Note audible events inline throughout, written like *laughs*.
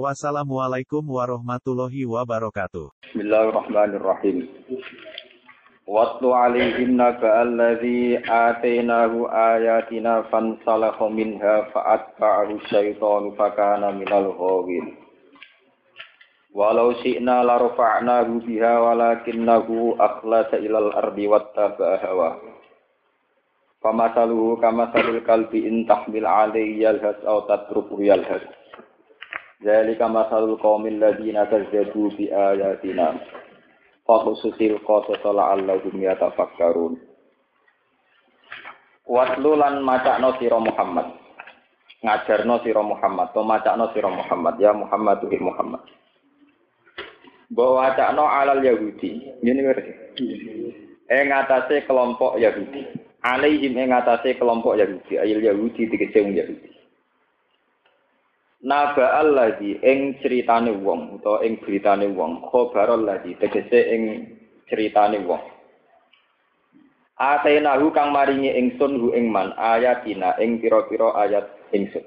Wassalamualaikum warahmatullahi wabarakatuh. Bismillahirrahmanirrahim. Watlu alaihim naba alladhi atainahu ayatina fansalakha minha fa'atba'ahu syaitanu fakana minal ghawin. Walau syi'na larfa'nahu biha walakinnahu akhlasa ilal ardi wattaba'a hawa. Famasaluhu kamasalil kalbi in tahmil alaihi yalhas aw tatruku yalhas. Zalika masalul qaumil ladzina kazzabu bi ayatina. Fakhususil qasasa la'allahum yatafakkarun. Watlu lan macakno sira Muhammad. Ngajarno sira Muhammad, to macakno sira Muhammad, ya Muhammad tuhi Muhammad. Bahwa wacakno alal Yahudi. Ini ngerti. Ing kelompok Yahudi. Alaihim ing kelompok Yahudi, ayil Yahudi wong Yahudi. Naba alladhi ing ceritane wong utawa ing beritane wong. Khabar alladhi tegese ing ceritane wong. Atenahu kang maringi ingsun hu ing man ayatina ing pira-pira ayat ingsun.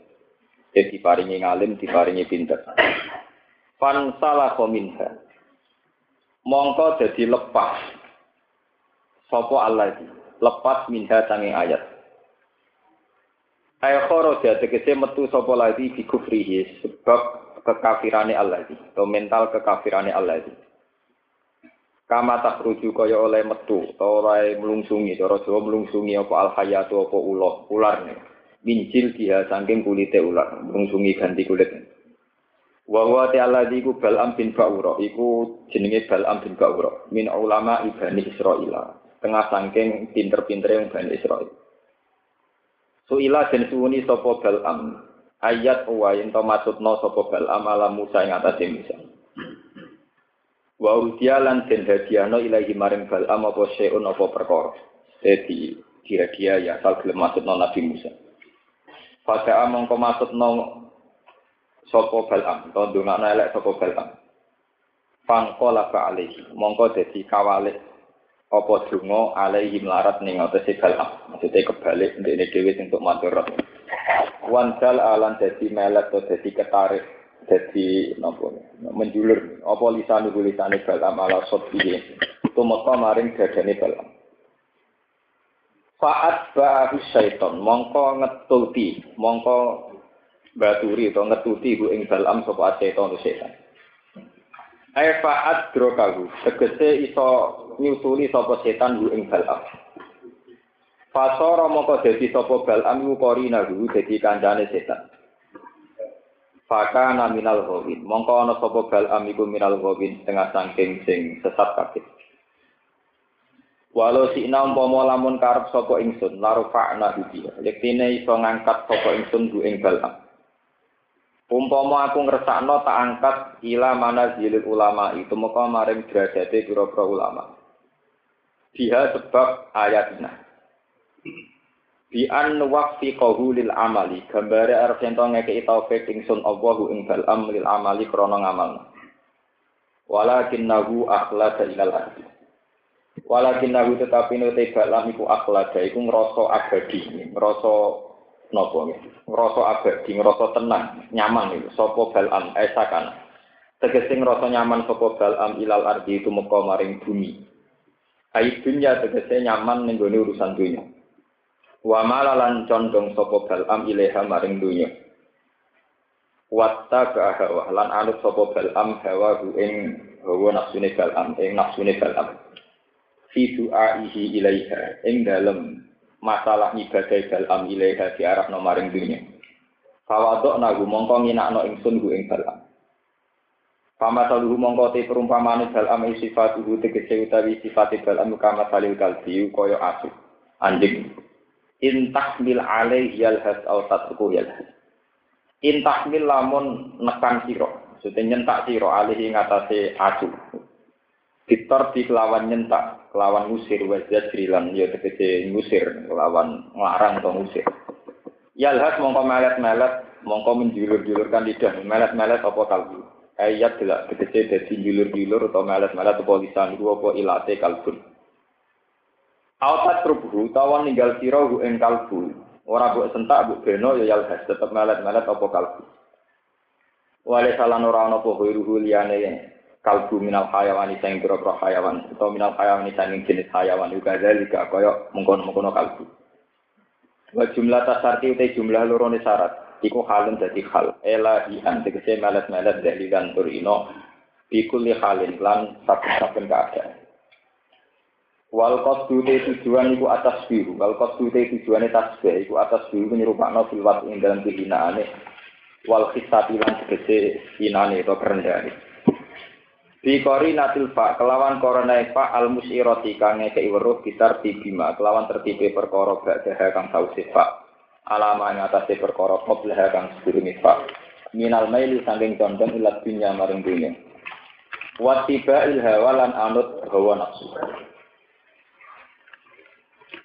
Jadi diparingi ngalim diparingi pinter. Fan salah minha. Mongko jadi lepas. Sopo alladhi lepas minha sange ayat Ay kharaja tegese metu sapa lagi bi kufrihi sebab kekafirane Allah atau mental kekafirane Allah Kama tak rujuk kaya oleh metu atau oleh melungsungi cara Jawa melungsungi apa al hayatu apa ular nih mincil dia saking kulite ular melungsungi ganti kulit. Wa wa ta'ala iku Bal'am bin Ba'ura iku jenenge Bal'am bin Ba'ura min ulama ibani Israil tengah saking pinter-pintere yang Bani Israil Suila den suwuni sapa Balam. Ayat wa yen to maksudna sapa Balam ala Musa ing atase Musa. Wa udia lan den hadiahno ilahi maring Balam apa syai'un apa perkara. Dadi kira-kira ya asal gelem maksudna Nabi Musa. Pada mongko maksudna sapa Balam, to ndongakno elek sapa Balam. Fangkola ka alihi, mongko dadi kawalik apa donga alaihi melarat ning atase galam maksudnya kebalik ndekne dhewe sing untuk matur wansal alan dadi melet atau dadi ketarik dadi napa? Menjulur. Apa lisan lisane galam ala sopi tumeka maring dadane galam Faat ba'ahu syaiton, mongko ngetuti, mongko baturi atau ngetuti bu ing dalam sapa syaiton setan. Aifaat drokahu, tegese iso nyusuli sapa setan hu ing balam. Fasara moko dadi sapa balam iku korina hu dadi kancane setan. Faka minal ghawin, mongko ana sapa balam iku minal ghawin tengah sangking sing sesat kabeh. Walau si ina umpama lamun karep sapa ingsun, larufa'na bihi. Yektine iso ngangkat sapa ingsun hu ing balam. Umpama aku ngersakno tak angkat ila mana zilil ulama itu muka maring derajate pira-pira ulama. Dia sebab ayatnya. Bi an waqfi qahulil amali. Gambare arep yen to ngekeki taufik ingsun Allahu ing balam lil amali krana ngamal. Walakinnahu akhlada ilal ardi. Walakinnahu tetapi nute balam iku akhlada. Iku ngrasa abadi, ngrasa nopo ngrasa abadi ngrasa tenang nyaman itu sapa balam esakan tegese ngrasa nyaman sapa balam ilal ardi itu muka maring bumi ai dunya tegese nyaman ning urusan dunya wa malalan condong sapa balam ilaha maring dunya watta hawa lan anut sapa balam hawa ing hawa nafsune balam ing nafsune balam fi du'aihi ilaiha ing dalem masalah ibadah ilaiha di arah nomaring dunia. Kawadok nagu mongko nginakno ingsun gu ing dalam. Pama saluhu mongko te perumpamaan dalam sifat uhu tegese utawi sifat dalam kama salil kalbi koyo asu anjing. Intah mil alai yalhas au tatruku yalhas. Intah mil lamun nekan siro. Maksudnya nyentak siro alih ngatasi asu. Ditor di kelawan nyentak, kelawan ngusir wajah jrilan ya tegese ngusir, kelawan nglarang atau ngusir. Yalhas mongko melet-melet, mongko menjulur-julurkan lidah, melet-melet apa kalbu. Ayat delak tegese dadi julur-julur atau melet-melet apa lisan iku apa ilate kalbun. Autat rubuhu tawan ninggal sira hu ing kalbu. Ora mbok sentak mbok beno ya yalhas tetep melet-melet apa kalbu. Wale salan ora ana apa ruhu liyane kalbu minal hayawan sing pira-pira hayawan atau minal hayawan sing jenis hayawan juga dalika kaya mengkono-mengkono kalbu. Wa jumlah tasarti utai jumlah lorone syarat iku halun dadi hal. Elahian tegese melet-melet dari dan turino bikuli halin lan saben-saben keadaan. Wal qasdu tujuan iku atas biru, wal qasdu tujuane tasbih. Iku atas biru nyerupakno filwat ing dalam kehinaane wal khisati lan tegese hinane atau kerendahane. Bikori natil fa. Kelawan korona fa al musiroti kang ngekei weruh gitar tibima kelawan tertipe perkara ba'daha kang sause fa alama ing atase perkara qablaha kang sedurunge fa minal maili saking condong ilat dunya maring dunya. Wa il hawa lan anut hawa nafsu.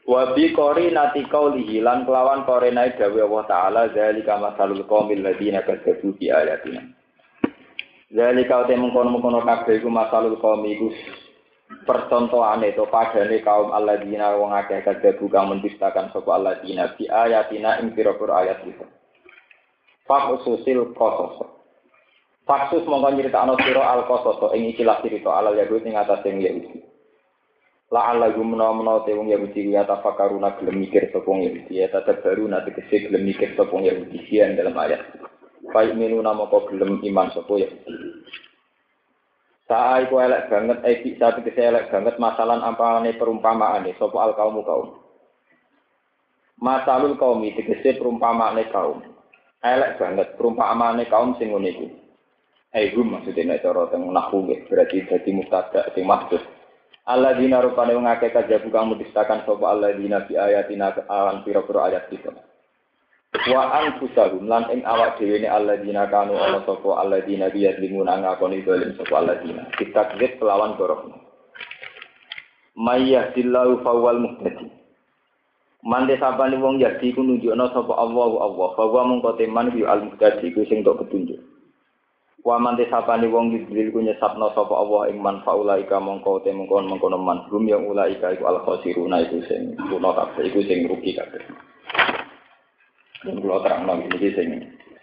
Wa bi qori nati qaulihi lan kelawan korenai dawe Allah taala zalika masalul qaumil ladina kadzabu bi ayatina. Temu mengkono-mengkono kabeh iku masalul kaum iku percontohane to padane kaum alladzina wong akeh kadhebu kang mendustakan sapa alladzina bi ayatina ing pira-pira ayat itu. Fakususil kosos. Faksus mongko nyritakno sira al kosos ing ikilah cerita alal yahud ing atas ing Yahudi. La ala gumna te wong Yahudi ya tafakaruna gelem mikir sapa Yahudi ya tetep baru nanti kese gelem mikir sapa Yahudi dalam ayat. Baik minu nama kau gelem iman sopo ya. Saat iku elek banget, eh bisa tegese elek banget masalah apa nih perumpamaan nih sopo al kaum kaum. Masalul kaum itu tegese perumpamaan kaum. Elek banget perumpamaan kaum sing ngene iku. Aihum maksudnya nek cara teng nahwu berarti dadi mubtada sing maksud. Allah dina rupane wong akeh kajabu kang mudistakan sapa Allah dina bi ayatina awan pira-pira ayat kita. Wa anfusahum lan ing awak dhewe ne alladzina kanu ana sapa alladzina biyadlimuna ngakoni dolim sapa alladzina. Kitakzib kelawan gorok mayyahdillahu fawwal muhtadi. Mande sapane wong yadi ku nunjukno sapa Allah Allah bahwa mung teman yu al muhtadi ku sing tok petunjuk. Wa mande sapane wong yudlil ku nyesapno sapa Allah ing man faulaika mongko te mongkon mongkon man rum yang ulaika iku al kabeh iku sing rugi kabeh Yang kalau terang lagi ini sing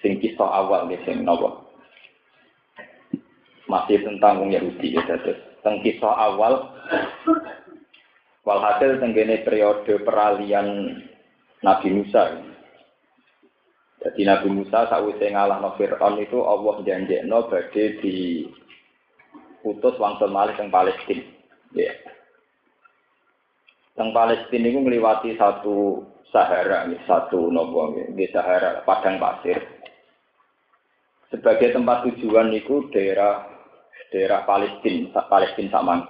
sing kisah awal nih sing nopo? Masih tentang wong Yahudi ya terus tentang kisah awal walhasil tenggene periode peralihan Nabi Musa. Jadi Nabi Musa saat ngalah no Fir'aun itu Allah no badhe di putus wangsul malih yang Palestina ya yang Palestina itu melewati satu Sahara ini satu nopo di Sahara padang pasir. Sebagai tempat tujuan itu daerah daerah Palestina, Palestina sama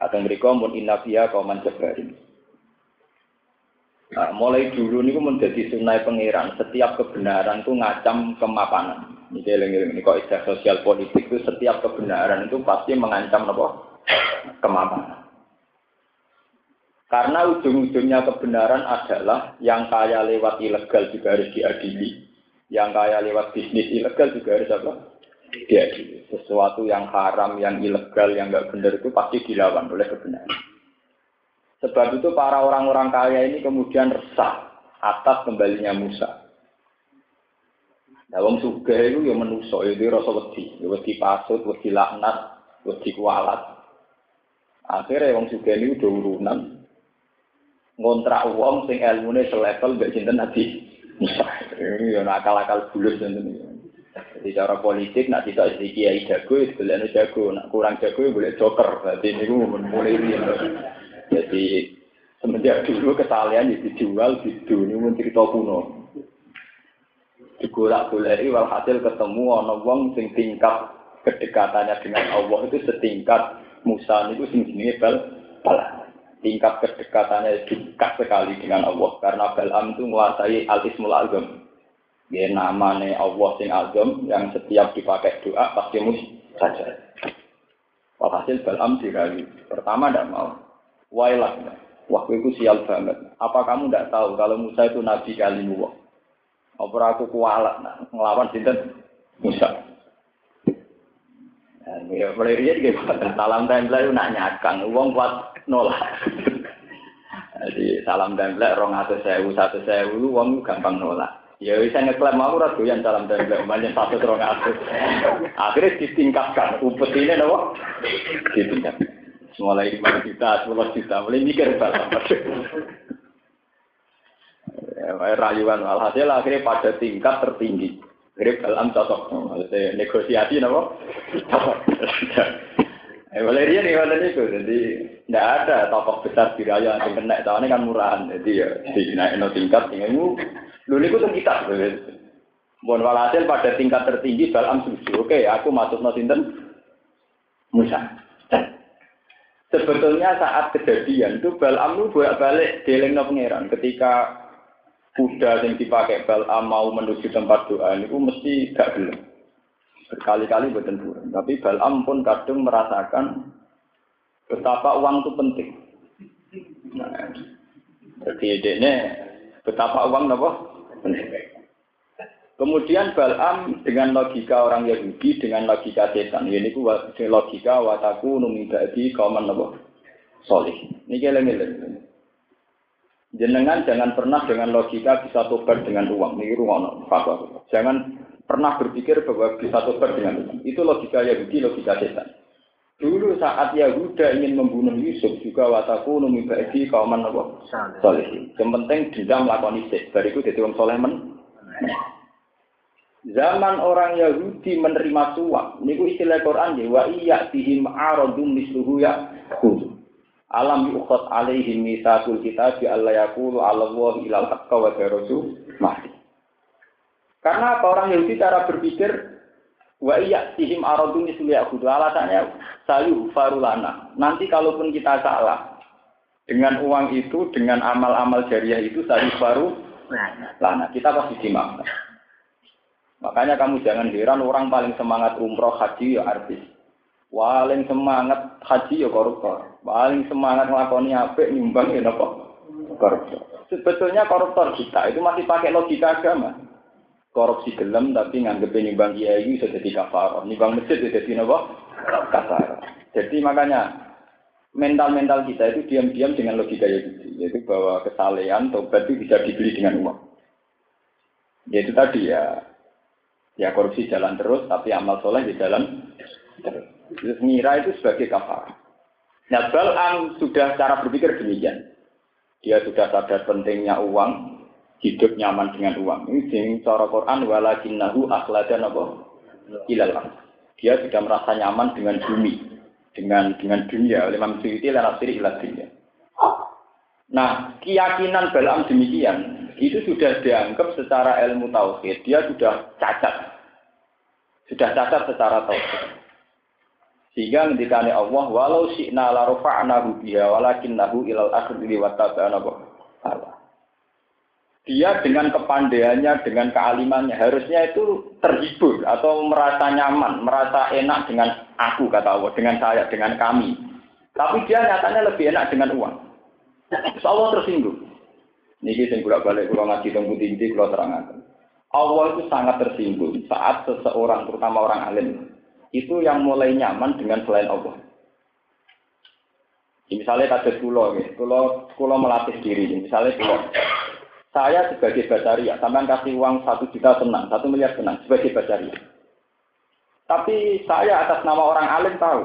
Atau mereka pun inafia kauman jabarin. Nah, mulai dulu ini menjadi sunai pengiran. Setiap kebenaran itu ngacam kemapanan. Ini ini kok istilah sosial politik itu setiap kebenaran itu pasti mengancam apa? Kemapanan. Karena ujung-ujungnya kebenaran adalah yang kaya lewat ilegal juga harus diadili. Yang kaya lewat bisnis ilegal juga harus apa? Diadili. Sesuatu yang haram, yang ilegal, yang nggak benar itu pasti dilawan oleh kebenaran. Sebab itu para orang-orang kaya ini kemudian resah atas kembalinya Musa. Nah, wong sugih itu ya menuso, itu rasa wedi, ya wedi pasut, wedi laknat, wedi kualat. Akhirnya wong sugih ini udah urunan, ngontrak wong sing ilmune selevel mbek sinten Nabi Musa. Yo akal-akal bulus ngoten Jadi cara politik nak tidak jadi kiai jago itu boleh jago, nak kurang jago boleh joker. Jadi ini mulai. Jadi semenjak dulu kesalahan itu dijual di dunia pun cerita kuno. Digolak boleh walhasil ketemu ono wong sing tingkat kedekatannya dengan Allah itu setingkat Musa itu sing jenenge bal balah tingkat kedekatannya dekat sekali dengan Allah karena Balam itu menguasai al-ismul azam ya namanya Allah sing azam yang setiap dipakai doa pasti saja Walhasil Balam dirayu. Pertama tidak mau. Wailah. Wah, itu sial banget. Apa kamu tidak tahu kalau Musa itu nabi kalimu? Apa aku kualat nah, ngelawan sinten Musa. Ya, mulai dia juga salam tempel itu nak nyakang, uang kuat nolak. Jadi salam tempel rong atau sewu satu sewu, uang gampang nolak. Ya bisa ngeklaim mau ora doyan salam tempel, umpamanya satu rong atau. Akhirnya ditingkatkan, umpet ini nopo? Ditingkatkan mulai lima juta, sepuluh juta, mulai mikir salah. ya, rayuan alhasil akhirnya pada tingkat tertinggi. Akhirnya dalam cocok, maksudnya negosiasi. Eh, Valeria nih mana itu, jadi tidak ada tokoh besar di raya yang kena, soalnya kan murahan, jadi ya di naik no tingkat, ini lu ini tuh kita, Bon walhasil pada tingkat tertinggi dalam setuju, oke, aku masuk no Musa. Sebetulnya saat kejadian itu Balam itu bolak balik deleng no pangeran. Ketika kuda yang dipakai Balam mau menuju tempat doa itu mesti gak belum. Berkali-kali bertenturan. Tapi Balam pun kadang merasakan betapa uang itu penting. Nah, ini betapa uang apa? Kemudian Balam dengan logika orang Yahudi, dengan logika setan. Ini ku logika wataku numidadi kauman apa? Solih. Ini keleng Jenengan jangan pernah dengan logika bisa tobat dengan uang. Ini rumah fatwa. Jangan pernah berpikir bahwa bisa tobat dengan uang. Itu logika Yahudi, logika setan. Dulu saat Yahuda ingin membunuh Yusuf juga wataku numibadi kauman apa? Solih. Yang penting dendam lakon isik. Bariku jadi orang soleh men. Zaman orang Yahudi menerima suap, niku istilah Quran ya wa iya bihim aradum misluhu ya Alam yukhot alaihim misakul kita bi Allah yaqulu ala Allah ilal haqqa wa rasul mati. Karena apa orang Yahudi cara berpikir wa iya bihim aradum misluhu ya Alasannya sayu farulana. Nanti kalaupun kita salah dengan uang itu, dengan amal-amal jariah itu sayu faru lana. Kita pasti dimaafkan. Makanya kamu jangan heran orang paling semangat umroh haji ya artis. Paling semangat haji ya koruptor. Paling semangat ngelakoni apik nyumbang ya apa? Koruptor. Sebetulnya koruptor kita itu masih pakai logika agama. Korupsi gelem tapi nganggep nyumbang kiai sudah jadi kafar. Nyumbang masjid sudah jadi apa? Kafar. Jadi makanya mental-mental kita itu diam-diam dengan logika gitu. Yaitu bahwa kesalehan, tobat itu bisa dibeli dengan uang. Yaitu tadi ya, Ya korupsi jalan terus, tapi amal soleh di jalan terus. Itu sebagai kafar. Nah, Bal'am sudah cara berpikir demikian. Dia sudah sadar pentingnya uang, hidup nyaman dengan uang. Ini sing cara Quran walakinnahu akhladan apa? Ilal Dia sudah merasa nyaman dengan bumi, dengan dengan dunia. Oleh Imam Suyuti lan ilat dunia. Nah, keyakinan Balam demikian, itu sudah dianggap secara ilmu tauhid, dia sudah cacat. Sudah cacat secara tauhid. Sehingga ketika Allah, walau syi'na la rafa'nahu biha walakinnahu ilal akhiri wa Allah. Dia dengan kepandaiannya, dengan kealimannya, harusnya itu terhibur atau merasa nyaman, merasa enak dengan aku, kata Allah, dengan saya, dengan kami. Tapi dia nyatanya lebih enak dengan uang. Terus Allah tersinggung. Niki sing kula balik kula ngaji teng inti kula terangkan. Allah itu sangat tersinggung saat seseorang terutama orang alim itu yang mulai nyaman dengan selain Allah. Misalnya kados kula nggih, kula kula melatih diri. Misalnya kula saya sebagai bacaria, sampean kasih uang satu juta senang, satu miliar senang sebagai bacaria. Tapi saya atas nama orang alim tahu,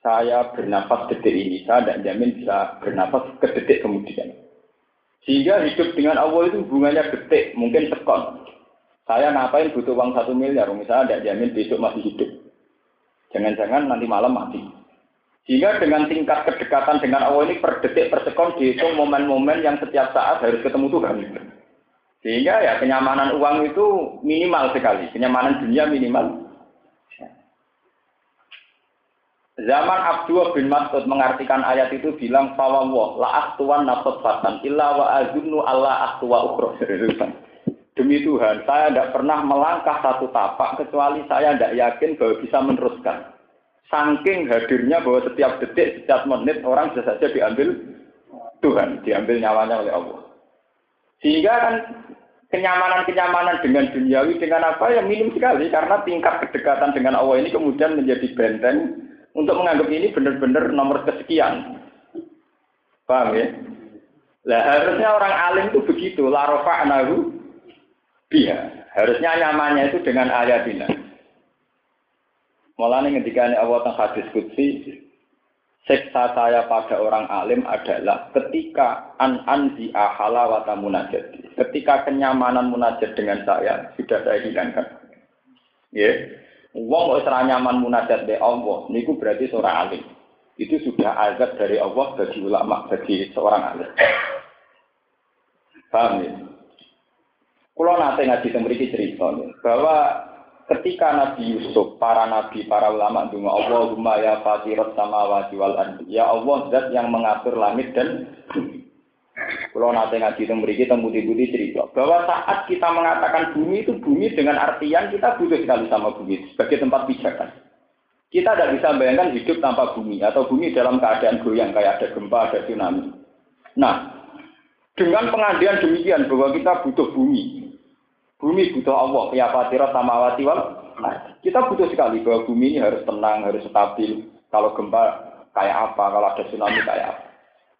saya bernafas detik ini, saya tidak jamin bisa bernafas ke detik kemudian. Sehingga hidup dengan Allah itu hubungannya detik, mungkin sekon. Saya ngapain butuh uang satu miliar, misalnya tidak jamin besok masih hidup. Jangan-jangan nanti malam mati. Sehingga dengan tingkat kedekatan dengan Allah ini per detik per sekon dihitung momen-momen yang setiap saat harus ketemu Tuhan. Sehingga ya kenyamanan uang itu minimal sekali, kenyamanan dunia minimal Zaman Abdullah bin Mas'ud mengartikan ayat itu bilang fawwah la aktuan fatan illa wa Allah aktuwa ukhra. Demi Tuhan, saya tidak pernah melangkah satu tapak kecuali saya tidak yakin bahwa bisa meneruskan. Saking hadirnya bahwa setiap detik, setiap menit orang bisa saja diambil Tuhan, diambil nyawanya oleh Allah. Sehingga kan kenyamanan-kenyamanan dengan duniawi dengan apa yang minim sekali karena tingkat kedekatan dengan Allah ini kemudian menjadi benteng untuk menganggap ini benar-benar nomor kesekian. Paham ya? Lah harusnya orang alim itu begitu, la rafa'nahu biha. Harusnya nyamannya itu dengan ayatina. Malah nih ketika ini Allah tentang hadis kutsi, seksa saya pada orang alim adalah ketika an anzi ahala wata munajat. Ketika kenyamanan munajat dengan saya sudah saya hilangkan. Ya, yeah. Wong kok nyaman munajat de Allah, niku berarti seorang alim. Itu sudah azab dari Allah bagi ulama, bagi seorang alim. Paham ya? Kalau nanti ngaji tembriki cerita bahwa ketika Nabi Yusuf, para nabi, para ulama dunga Allahumma ya fatirat samawati wal ardi. Ya Allah zat yang mengatur langit dan bumi. Nanti ngaji tentang beri kita budi-budi cerita bahwa saat kita mengatakan bumi itu bumi dengan artian kita butuh sekali sama bumi sebagai tempat pijakan. Kita tidak bisa bayangkan hidup tanpa bumi atau bumi dalam keadaan goyang kayak ada gempa, ada tsunami. Nah, dengan pengandian demikian bahwa kita butuh bumi, Bumi butuh Allah, ya fatira samawati wal nah, Kita butuh sekali bahwa bumi ini harus tenang, harus stabil. Kalau gempa kayak apa, kalau ada tsunami kayak apa.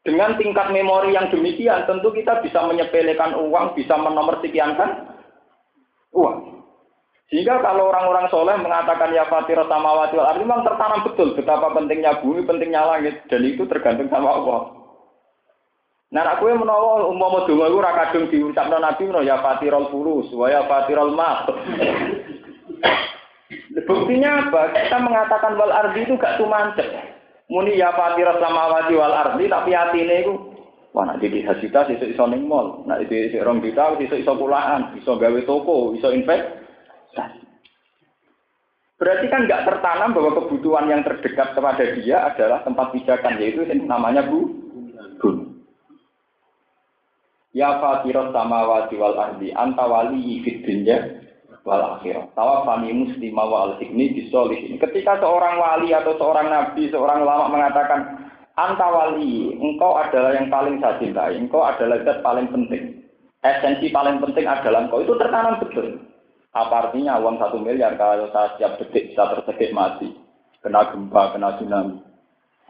Dengan tingkat memori yang demikian, tentu kita bisa menyepelekan uang, bisa menomorsekiankan uang. Sehingga kalau orang-orang soleh mengatakan ya fatira samawati wal ardi, memang tertanam betul betapa pentingnya bumi, pentingnya langit, dan itu tergantung sama Allah. Nah, aku yang menawa umpama donga iku ora kadung diucapno Nabi menawa ya fatirul furus wa ya fatirul mat. Buktinya apa? Kita mengatakan wal ardi itu gak tumancep. Muni ya fatirul samawati wal ardi tapi atine iku wah nek di hasita iso iso ning mall, nek di rong juta iso iso pulaan, iso gawe toko, iso investasi. Berarti kan nggak tertanam bahwa kebutuhan yang terdekat kepada dia adalah tempat pijakan, yaitu namanya bu, bun. Ya fatirat samawati wal ardi anta wali fid dunya wal akhirah. Tawafani muslima wa al hikmi bisolihin. Ketika seorang wali atau seorang nabi, seorang ulama mengatakan anta wali, engkau adalah yang paling saya cintai, engkau adalah zat paling penting. Esensi paling penting adalah engkau itu tertanam betul. Apa artinya uang satu miliar kalau saya setiap detik bisa tersedek mati, kena gempa, kena tsunami.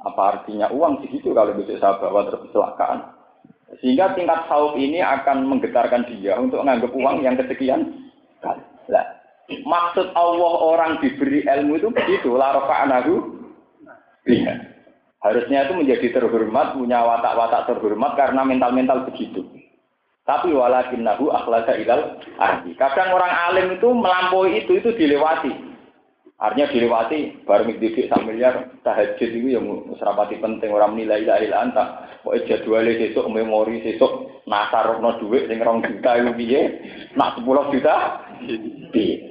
Apa artinya uang segitu kalau besok saya bawa terkecelakaan? Sehingga tingkat khawf ini akan menggetarkan dia untuk menganggap uang yang kesekian kali. Maksud Allah orang diberi ilmu itu begitu. La rafa'nahu Iya. Harusnya itu menjadi terhormat, punya watak-watak terhormat karena mental-mental begitu. Tapi walakin nahu akhlaka ilal ardi. Kadang orang alim itu melampaui itu, itu dilewati. Artinya dilewati baru didik sak miliar tahajud itu yang serapati penting orang nilai ilaha illa anta. Pokoke jadwale sesuk memori sesuk nasarno dhuwit sing rong juta iku piye? Nak 10 juta piye?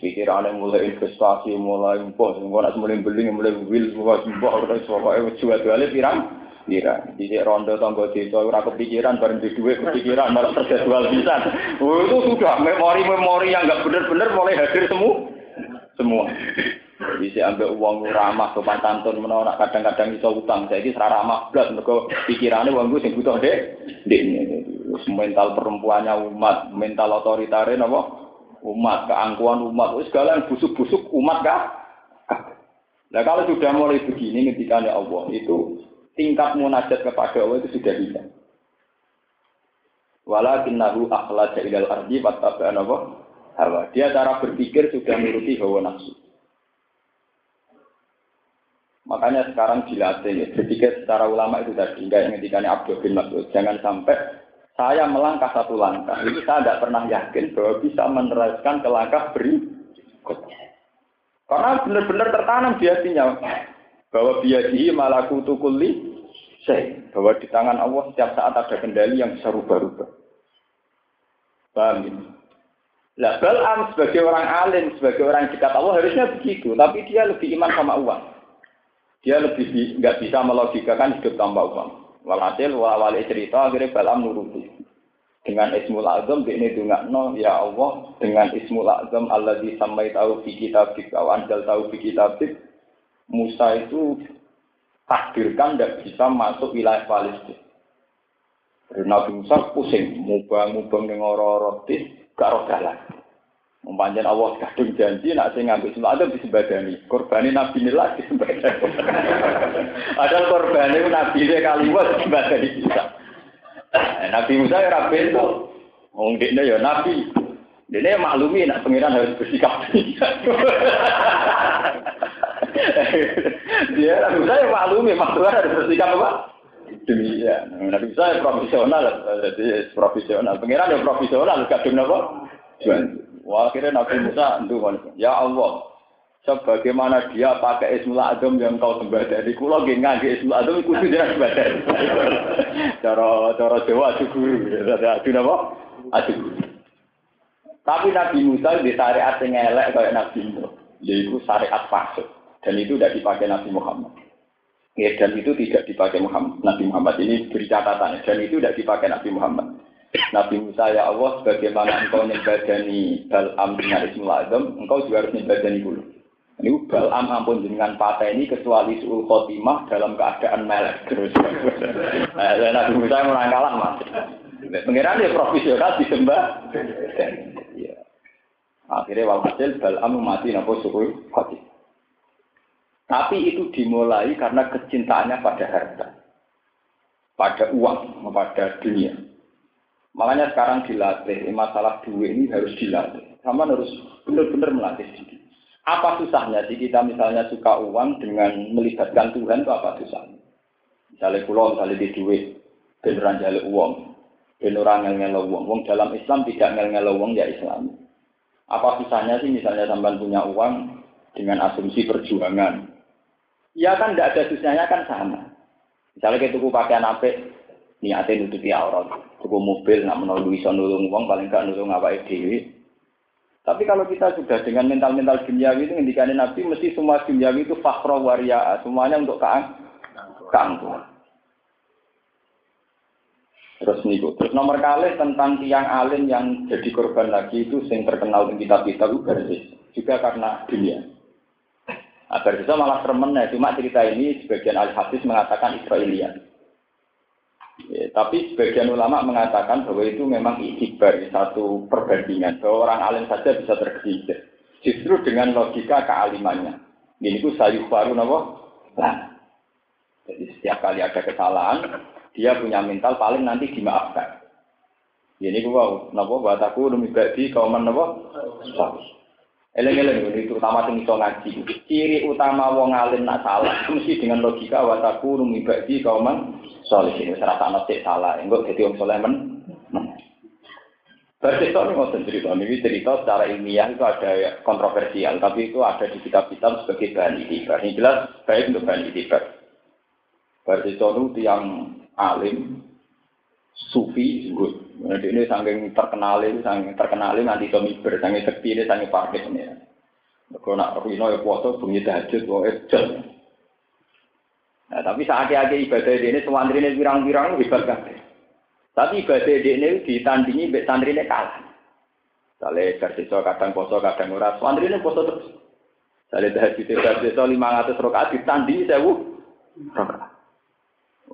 Pikirane mulai investasi, mulai mbok, engko nak mulai beli, mulai wil, mulai mbok ora pokoke jadwale pirang? Pira, di rondo tonggo desa ora kepikiran bareng di duit kepikiran malah terjadwal bisa. Oh, itu sudah memori-memori yang nggak benar-benar mulai hadir semua semua. Bisa ambil uang ramah sopan santun menolak kadang-kadang iso utang. Jadi serah ramah belas mereka pikirannya uang gue sing butuh. Dek mental perempuannya umat, mental otoritarin apa? Umat, keangkuhan umat, segala yang busuk-busuk umat kah? Nah kalau sudah mulai begini ketika Allah itu tingkat munajat kepada Allah itu sudah bisa. Walakinnahu akhlaja ilal ardi wattaba'an apa? Hawa. Dia cara berpikir sudah menuruti hawa nafsu. Makanya sekarang dilatih ya, berpikir secara ulama itu tadi, enggak yang ngendikanya Abdul bin Mas'ud. Jangan sampai saya melangkah satu langkah, itu saya tidak pernah yakin bahwa bisa meneruskan ke langkah berikutnya. Karena benar-benar tertanam di hatinya bahwa biadihi malaku tukuli saya bahwa di tangan Allah setiap saat ada kendali yang bisa rubah-rubah. Paham ini? Lah Balam sebagai orang alim, sebagai orang dekat Allah harusnya begitu, tapi dia lebih iman sama uang. Dia lebih nggak bisa melogikakan hidup tanpa uang. Walhasil wali cerita akhirnya Balam nuruti. Dengan Ismul Azam ini dengar no ya Allah dengan Ismul Azam Allah disamai tahu di kitab wa anjal tahu di kitab Musa itu takdirkan tidak bisa masuk wilayah Palestina. Nabi Musa pusing, mubang-mubang dengan orang-orang gak roh jalan. Mempanjang Allah kadung janji nak sing ngambil semua ada disembadani. Korbani Nabi nila disembadani. Ada korbani Nabi dia kali buat disembadani bisa. Eh, Nabi Musa ya rapi itu. Dia ya Nabi. Dia maklumi nak pengiran harus bersikap. *laughs* Dia Nabi Musa ya maklumi maklumi harus bersikap apa? Demikian. Nabi Musa ya profesional, jadi profesional. Pengiran ya profesional, kadung apa? Wah, akhirnya Nabi Musa itu ya Allah, sebagaimana dia pakai Ismul Adem yang kau sembah dari kulo nggih ngangge Ismul iku kudu jeneng sembah dari. *laughs* Cara cara Jawa adu guru, adu napa? Adu. Tapi Nabi Musa di syariat yang elek kayak Nabi Musa, yaitu syariat pasuk. Dan itu tidak dipakai Nabi Muhammad. Ya, dan itu tidak dipakai Muhammad. Nabi Muhammad ini beri catatan. Dan itu tidak dipakai Nabi Muhammad. Nabi Musa ya Allah bagaimana engkau nyembadani Bal'am dengan Ismul Azam, engkau juga harus nyembadani dulu. Ini Bal'am ampun dengan patah ini kecuali suul khotimah dalam keadaan melek terus. *laughs* nah, Nabi Musa yang merangkalan mas. Pengiran dia profesional disembah. *laughs* Ya. Akhirnya walhasil Bal'am mati nopo suul khotimah. Tapi itu dimulai karena kecintaannya pada harta, pada uang, pada dunia. Makanya sekarang dilatih, masalah duit ini harus dilatih. Sama harus benar-benar melatih diri. Apa susahnya sih kita misalnya suka uang dengan melibatkan Tuhan itu apa susahnya? Misalnya pulau, misalnya di duit, beneran jalur uang, beneran ngel uang. Uang dalam Islam tidak ngel uang ya Islam. Apa susahnya sih misalnya sampai punya uang dengan asumsi perjuangan? Ya kan tidak ada susahnya kan sama. Misalnya kita tuku pakaian apik, niatnya nutupi aurat. Tuku mobil, nak menolong bisa nulung uang, paling gak nulung apa dewi. Tapi kalau kita sudah dengan mental-mental duniawi itu ngendikane Nabi mesti semua duniawi itu fakro waria, semuanya untuk keang keangkuhan. Terus niku. Terus nomor kali tentang tiang alim yang jadi korban lagi itu sing terkenal di kitab-kitab itu juga karena dunia. Nah, itu malah sermen ya. Cuma cerita ini sebagian ahli hadis mengatakan Israelian. Ya, tapi sebagian ulama mengatakan bahwa itu memang ikhtibar, satu perbandingan. Bahwa orang alim saja bisa tergelincir. Justru dengan logika kealimannya. Ini itu sayuh baru nopo. Nah, jadi setiap kali ada kesalahan, dia punya mental paling nanti dimaafkan. Ini gua, nopo buat aku demi bagi kauman nopo. Eleng-eleng ini terutama sing iso ngaji. Ciri utama wong alim nak salah *laughs* mesti dengan logika wa takunu mibadi kauman soleh ini serasa nasi salah. Enggak jadi wong soleh men. Bercerita ini mau cerita, ini cerita secara ilmiah itu ada kontroversial, tapi itu ada di kitab-kitab sebagai bahan itibar. Ini jelas baik untuk bahan itibar. Bercerita itu yang alim, sufi, good. Jadi ini saking terkenal ini, saking terkenal ini nanti suami miber, saking sekti ini, saking parkir ini. Kalau nak rino ya puasa, bunyi tahajud, wah ejel. Nah, tapi saat akhir ibadah ini, santri ini pirang-pirang hebat kan. Tapi ibadah ini ditandingi, santri ini kalah. Misalnya bersiswa kadang poso, kadang ora, santri ini poso terus. Misalnya tahajud bersiswa 500 rokaat ditandingi sewu rokaat.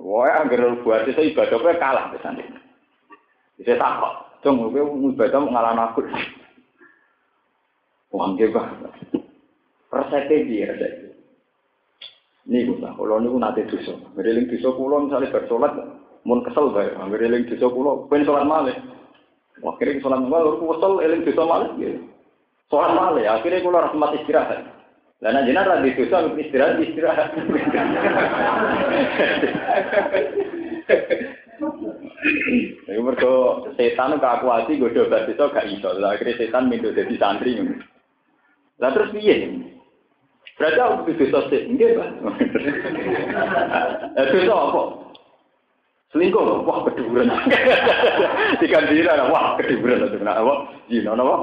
Wah, anggere buat itu ibadah kowe kalah pisan. Bisa tak kok. Cung kowe ibadah ngalah aku. Wong ge bah. Resepe piye ada? Niku ta, kula niku nate dosa. Mereling dosa kula misale bar salat mun kesel bae, mereling dosa kula ben salat malih. Wah, kira salat malih kok kesel eling dosa malih. Salat malih akhire kula rahmat istirahat. Istirahat. Dan aja nanti dosa, istirahat, istirahat. Iku mergo setan kakuati godho batiso gak iso. Lah akhirnya setan mindo dadi santri. Lah terus piye? Berarti aku kudu dosa sik, nggih, Pak. Eh dosa apa? Selingkuh, wah keduren. Diganti lah, wah keduren apa? Zina apa?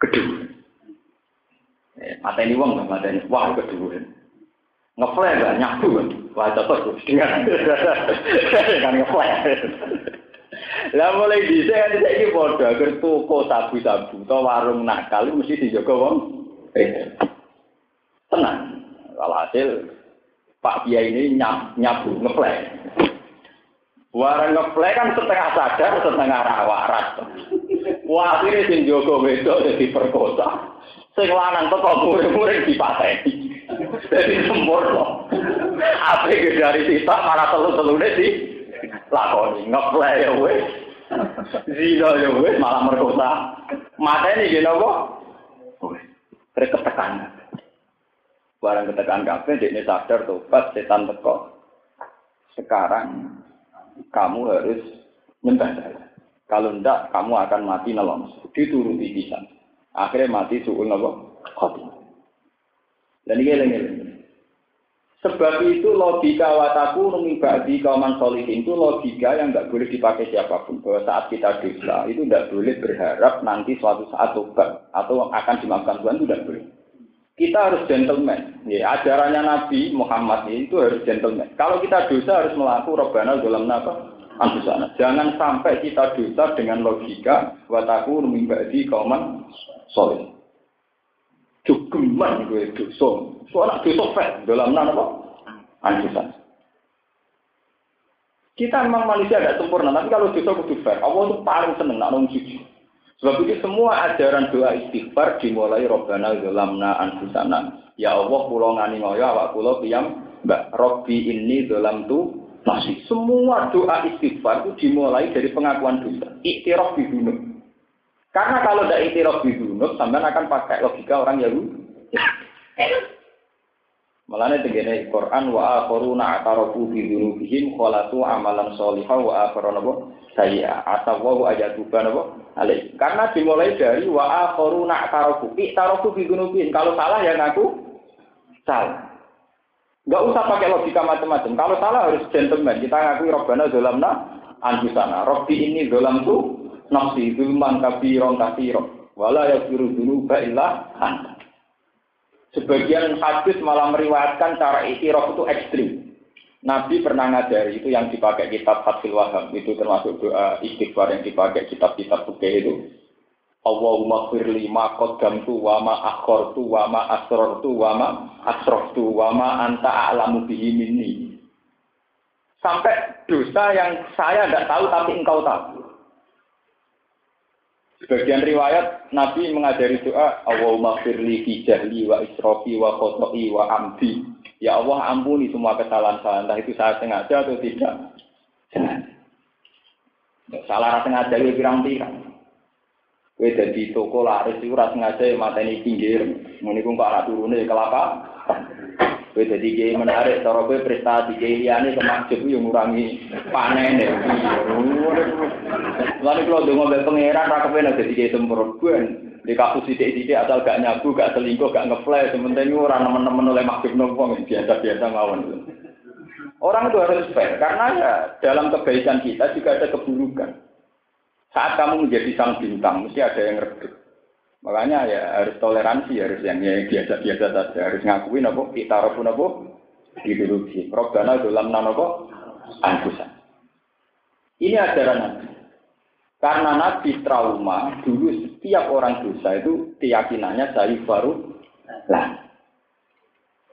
Keduren. Eh, mateni wong, mateni, wah keduren. ngeflash lah nyabu kan wah cocok dengan *laughs* dengan ngeflash lah mulai bisa kan saya ini bodoh agar toko sabu-sabu atau warung nakal mesti dijaga wong tenang Alhasil Pak Kiai ini nyab, nyabu ngeplay. Warang ngeplay kan setengah sadar, setengah rawarat. Wah, akhirnya sing Joko wedok jadi perkosa. Sing lanang teko murid-murid dipateni. Jadi sempurna. Apa dari sisa malah telu-telune di lakoni ngeplay ya wes. Zina ya wes malah merkosa. Mateni gini apa? Wes. Ketekan. Barang ketekan kafe, dia sadar tobat setan teko. Sekarang kamu harus nyembah saya. Kalau ndak, kamu akan mati nelong. Dituruti bisa. Akhirnya mati suul nopo khotimah. Dan ini lagi Sebab itu logika wataku numi ba'di kauman solihin itu logika yang nggak boleh dipakai siapa pun. Bahwa saat kita dosa itu tidak boleh berharap nanti suatu saat tobat atau akan dimaafkan Tuhan itu tidak boleh. Kita harus gentleman. Ya, ajarannya Nabi Muhammad itu harus gentleman. Kalau kita dosa harus melakukan robbana dalam apa? Anfusana. Jangan sampai kita dosa dengan logika wataku numi ba'di kauman solihin jogeman gue dosa. Soalnya dosa fat dalam nama apa? Anjusan. Kita memang manusia tidak sempurna, tapi kalau dosa kudu fair. Allah itu paling seneng nak jujur. Sebab itu semua ajaran doa istighfar dimulai Robbana Zolamna Anfusana. Ya Allah pulau ngani ngoyo awak pulau piyam Mbak Robbi ini dalam tu masih semua doa istighfar itu dimulai dari pengakuan dosa. Iktiraf di gunung. Karena kalau tidak itiraf di dunub, sampean akan pakai logika orang Yahudi. Malahnya tegene Quran wa akharuna atarafu bi dzunubihim khalatu amalan sholihah wa akharuna sayya atawu ayatuba napa alai. Karena dimulai dari wa akharuna atarafu. Itarafu bi dzunubihim. Kalau salah ya ngaku salah. Enggak usah pakai logika macam-macam. Kalau salah harus gentleman. Kita ngaku robbana zalamna anfusana. Robbi ini zalam tuh nafsi zulman kabiron kabiron wala yafiru dulu illa anta. Sebagian hadis malah meriwayatkan cara itiraf itu ekstrim. Nabi pernah ngajari itu yang dipakai kitab Fathul Wahab itu termasuk doa istighfar yang dipakai kitab-kitab buku itu. Allahumma firli ma qaddamtu wa ma akhartu wa ma asrartu wa ma asraftu wa ma anta a'lamu bihi minni. Sampai dosa yang saya tidak tahu tapi engkau tahu. Sebagian riwayat Nabi mengajari doa Allahumma firli fi jahli wa israfi wa khoto'i wa amdi. Ya Allah ampuni semua kesalahan-kesalahan. Entah itu saya sengaja atau tidak. Salah sengaja ya pirang-pirang. Kowe dadi toko laris iku ora sengaja mateni pinggir. Muni ku kok ora turune kelapa. Kowe dadi kiai menarik cara kowe prestasi kiai liyane kemakjub yo ngurangi panene. Lalu kalau dongo mbek pangeran ra kepen dadi kiai sempurna. Di kasus sidik-sidik asal gak nyabu, gak selingkuh, gak ngeflash, sementing ora nemen-nemen oleh makjub nopo biasa-biasa mawon. Orang itu harus fair karena ya dalam kebaikan kita juga ada keburukan. Saat kamu menjadi sang bintang, mesti ada yang redup. Makanya ya harus toleransi, harus yang ya, biasa-biasa saja, harus ngakuin apa kita pun apa ideologi. Robbana dalam apa anfusan. Ini ajaran. Karena Nabi trauma, dulu setiap orang dosa itu keyakinannya dari baru lah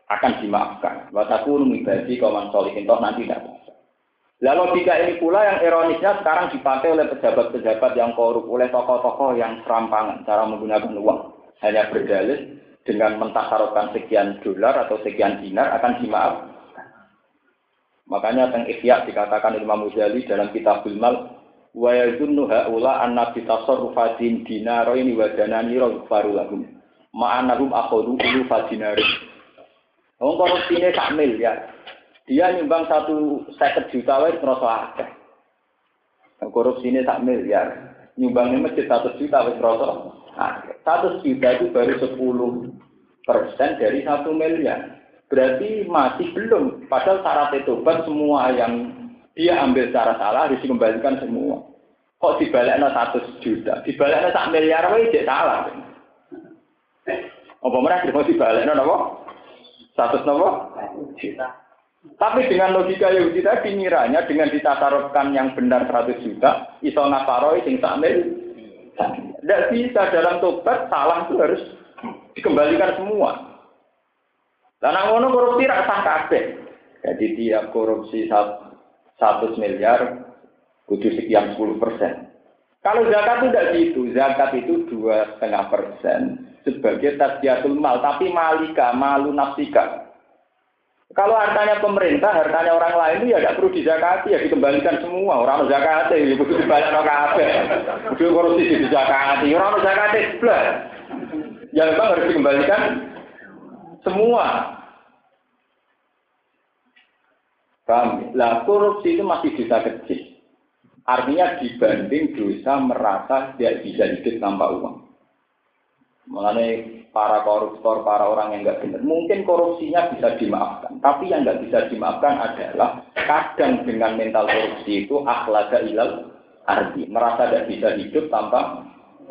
akan dimaafkan. Wataku numibadi kawan solihin toh nanti tidak Lalu logika ini pula yang ironisnya sekarang dipakai oleh pejabat-pejabat yang korup, oleh tokoh-tokoh yang serampangan cara menggunakan uang. Hanya berdalih dengan mentasarufkan sekian dolar atau sekian dinar akan dimaaf. Makanya teng Ihya dikatakan Imam Muzali dalam kitab Mal wa yazunnu haula anna bi tasarrufatin dinaraini wa danani faru lahum ma'anahum akhadhu ulu fadinari. Wong korupsine sak miliar. Dia nyumbang satu seket juta wae terasa akeh. Korupsi ini sak miliar. Nyumbangnya masjid satu juta wes terasa akeh. Satu juta itu baru sepuluh persen dari satu miliar. Berarti masih belum. Padahal syarat tobat semua yang dia ambil secara salah harus dikembalikan semua. Kok dibaliknya satu juta? Dibaliknya sak miliar wae jadi salah. Apa mereka mau dibaliknya apa? Satu apa? Juta. Tapi dengan logika Yahudi tadi miranya dengan ditatarufkan yang benar 100 juta, iso nafaroi sing samil. Tidak bisa dalam tobat salah itu harus dikembalikan semua. Lah ngono korupsi ra sah kabeh. Jadi tiap korupsi satu miliar kudu sekian 10 persen. Kalau zakat itu tidak gitu, zakat itu dua setengah persen sebagai tasyatul mal, tapi malika, malu nafsika. Kalau hartanya pemerintah, hartanya orang lain itu ya tidak perlu dizakati, ya dikembalikan semua. Orang zakat ya perlu dibalik orang kafe. Kudu korupsi dizakati, orang zakati sebelah. Ya memang harus dikembalikan semua. Paham? Lah korupsi itu masih bisa kecil. Artinya dibanding dosa merasa tidak bisa hidup tanpa uang. Mengenai para koruptor, para orang yang nggak benar, mungkin korupsinya bisa dimaafkan. Tapi yang nggak bisa dimaafkan adalah kadang dengan mental korupsi itu akhlaga ilal arti merasa tidak bisa hidup tanpa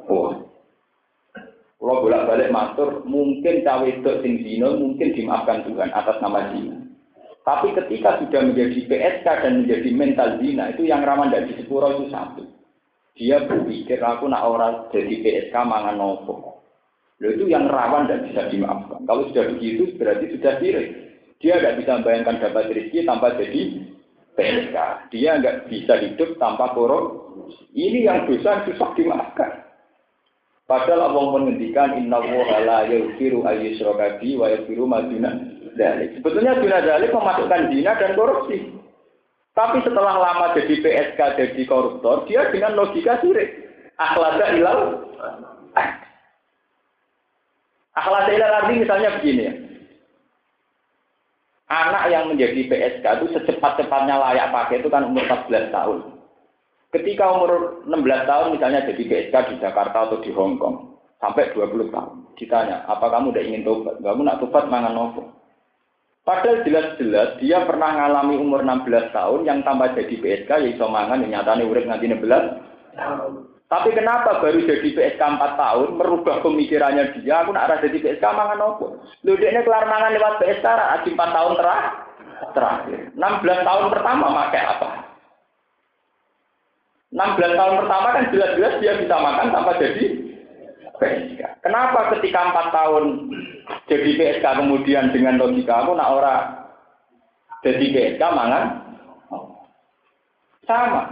uang. Kalau bolak-balik matur, mungkin cawe itu sing mungkin dimaafkan Tuhan atas nama zina. Tapi ketika sudah menjadi PSK dan menjadi mental zina, itu yang rawan dari sepuro itu satu. Dia berpikir, aku nak orang jadi PSK mangan nopo. Itu yang rawan dan bisa dimaafkan. Kalau sudah begitu, berarti sudah sirik. Dia tidak bisa membayangkan dapat rezeki tanpa jadi PSK. Dia nggak bisa hidup tanpa korup. Ini yang dosa susah dimaafkan. Padahal Allah menghentikan inna woha la yaghfiru ayyushraka wa yaghfiru maduna dalik. Sebetulnya zina dalik memasukkan zina dan korupsi. Tapi setelah lama jadi PSK, jadi koruptor, dia dengan logika sirik. Akhlada ilal. Akhlada ilal arti misalnya begini ya. Anak yang menjadi PSK itu secepat-cepatnya layak pakai itu kan umur 14 tahun. Ketika umur 16 tahun misalnya jadi PSK di Jakarta atau di Hong Kong sampai 20 tahun. Ditanya, apa kamu udah ingin tobat? Kamu nak tobat mangan nopo? Padahal jelas-jelas dia pernah ngalami umur 16 tahun yang tambah jadi PSK ya iso mangan yang nyatane urip nganti 16 Tapi kenapa baru jadi PSK 4 tahun merubah pemikirannya dia aku nak jadi PSK mangan opo? Lho dekne kelar mangan lewat PSK ra 4 tahun terakhir. Terakhir. 16 tahun pertama pakai apa? 16 tahun pertama kan jelas-jelas dia bisa makan tanpa jadi PSK. Kenapa ketika 4 tahun jadi PSK kemudian dengan logika aku nak ora jadi PSK mangan sama.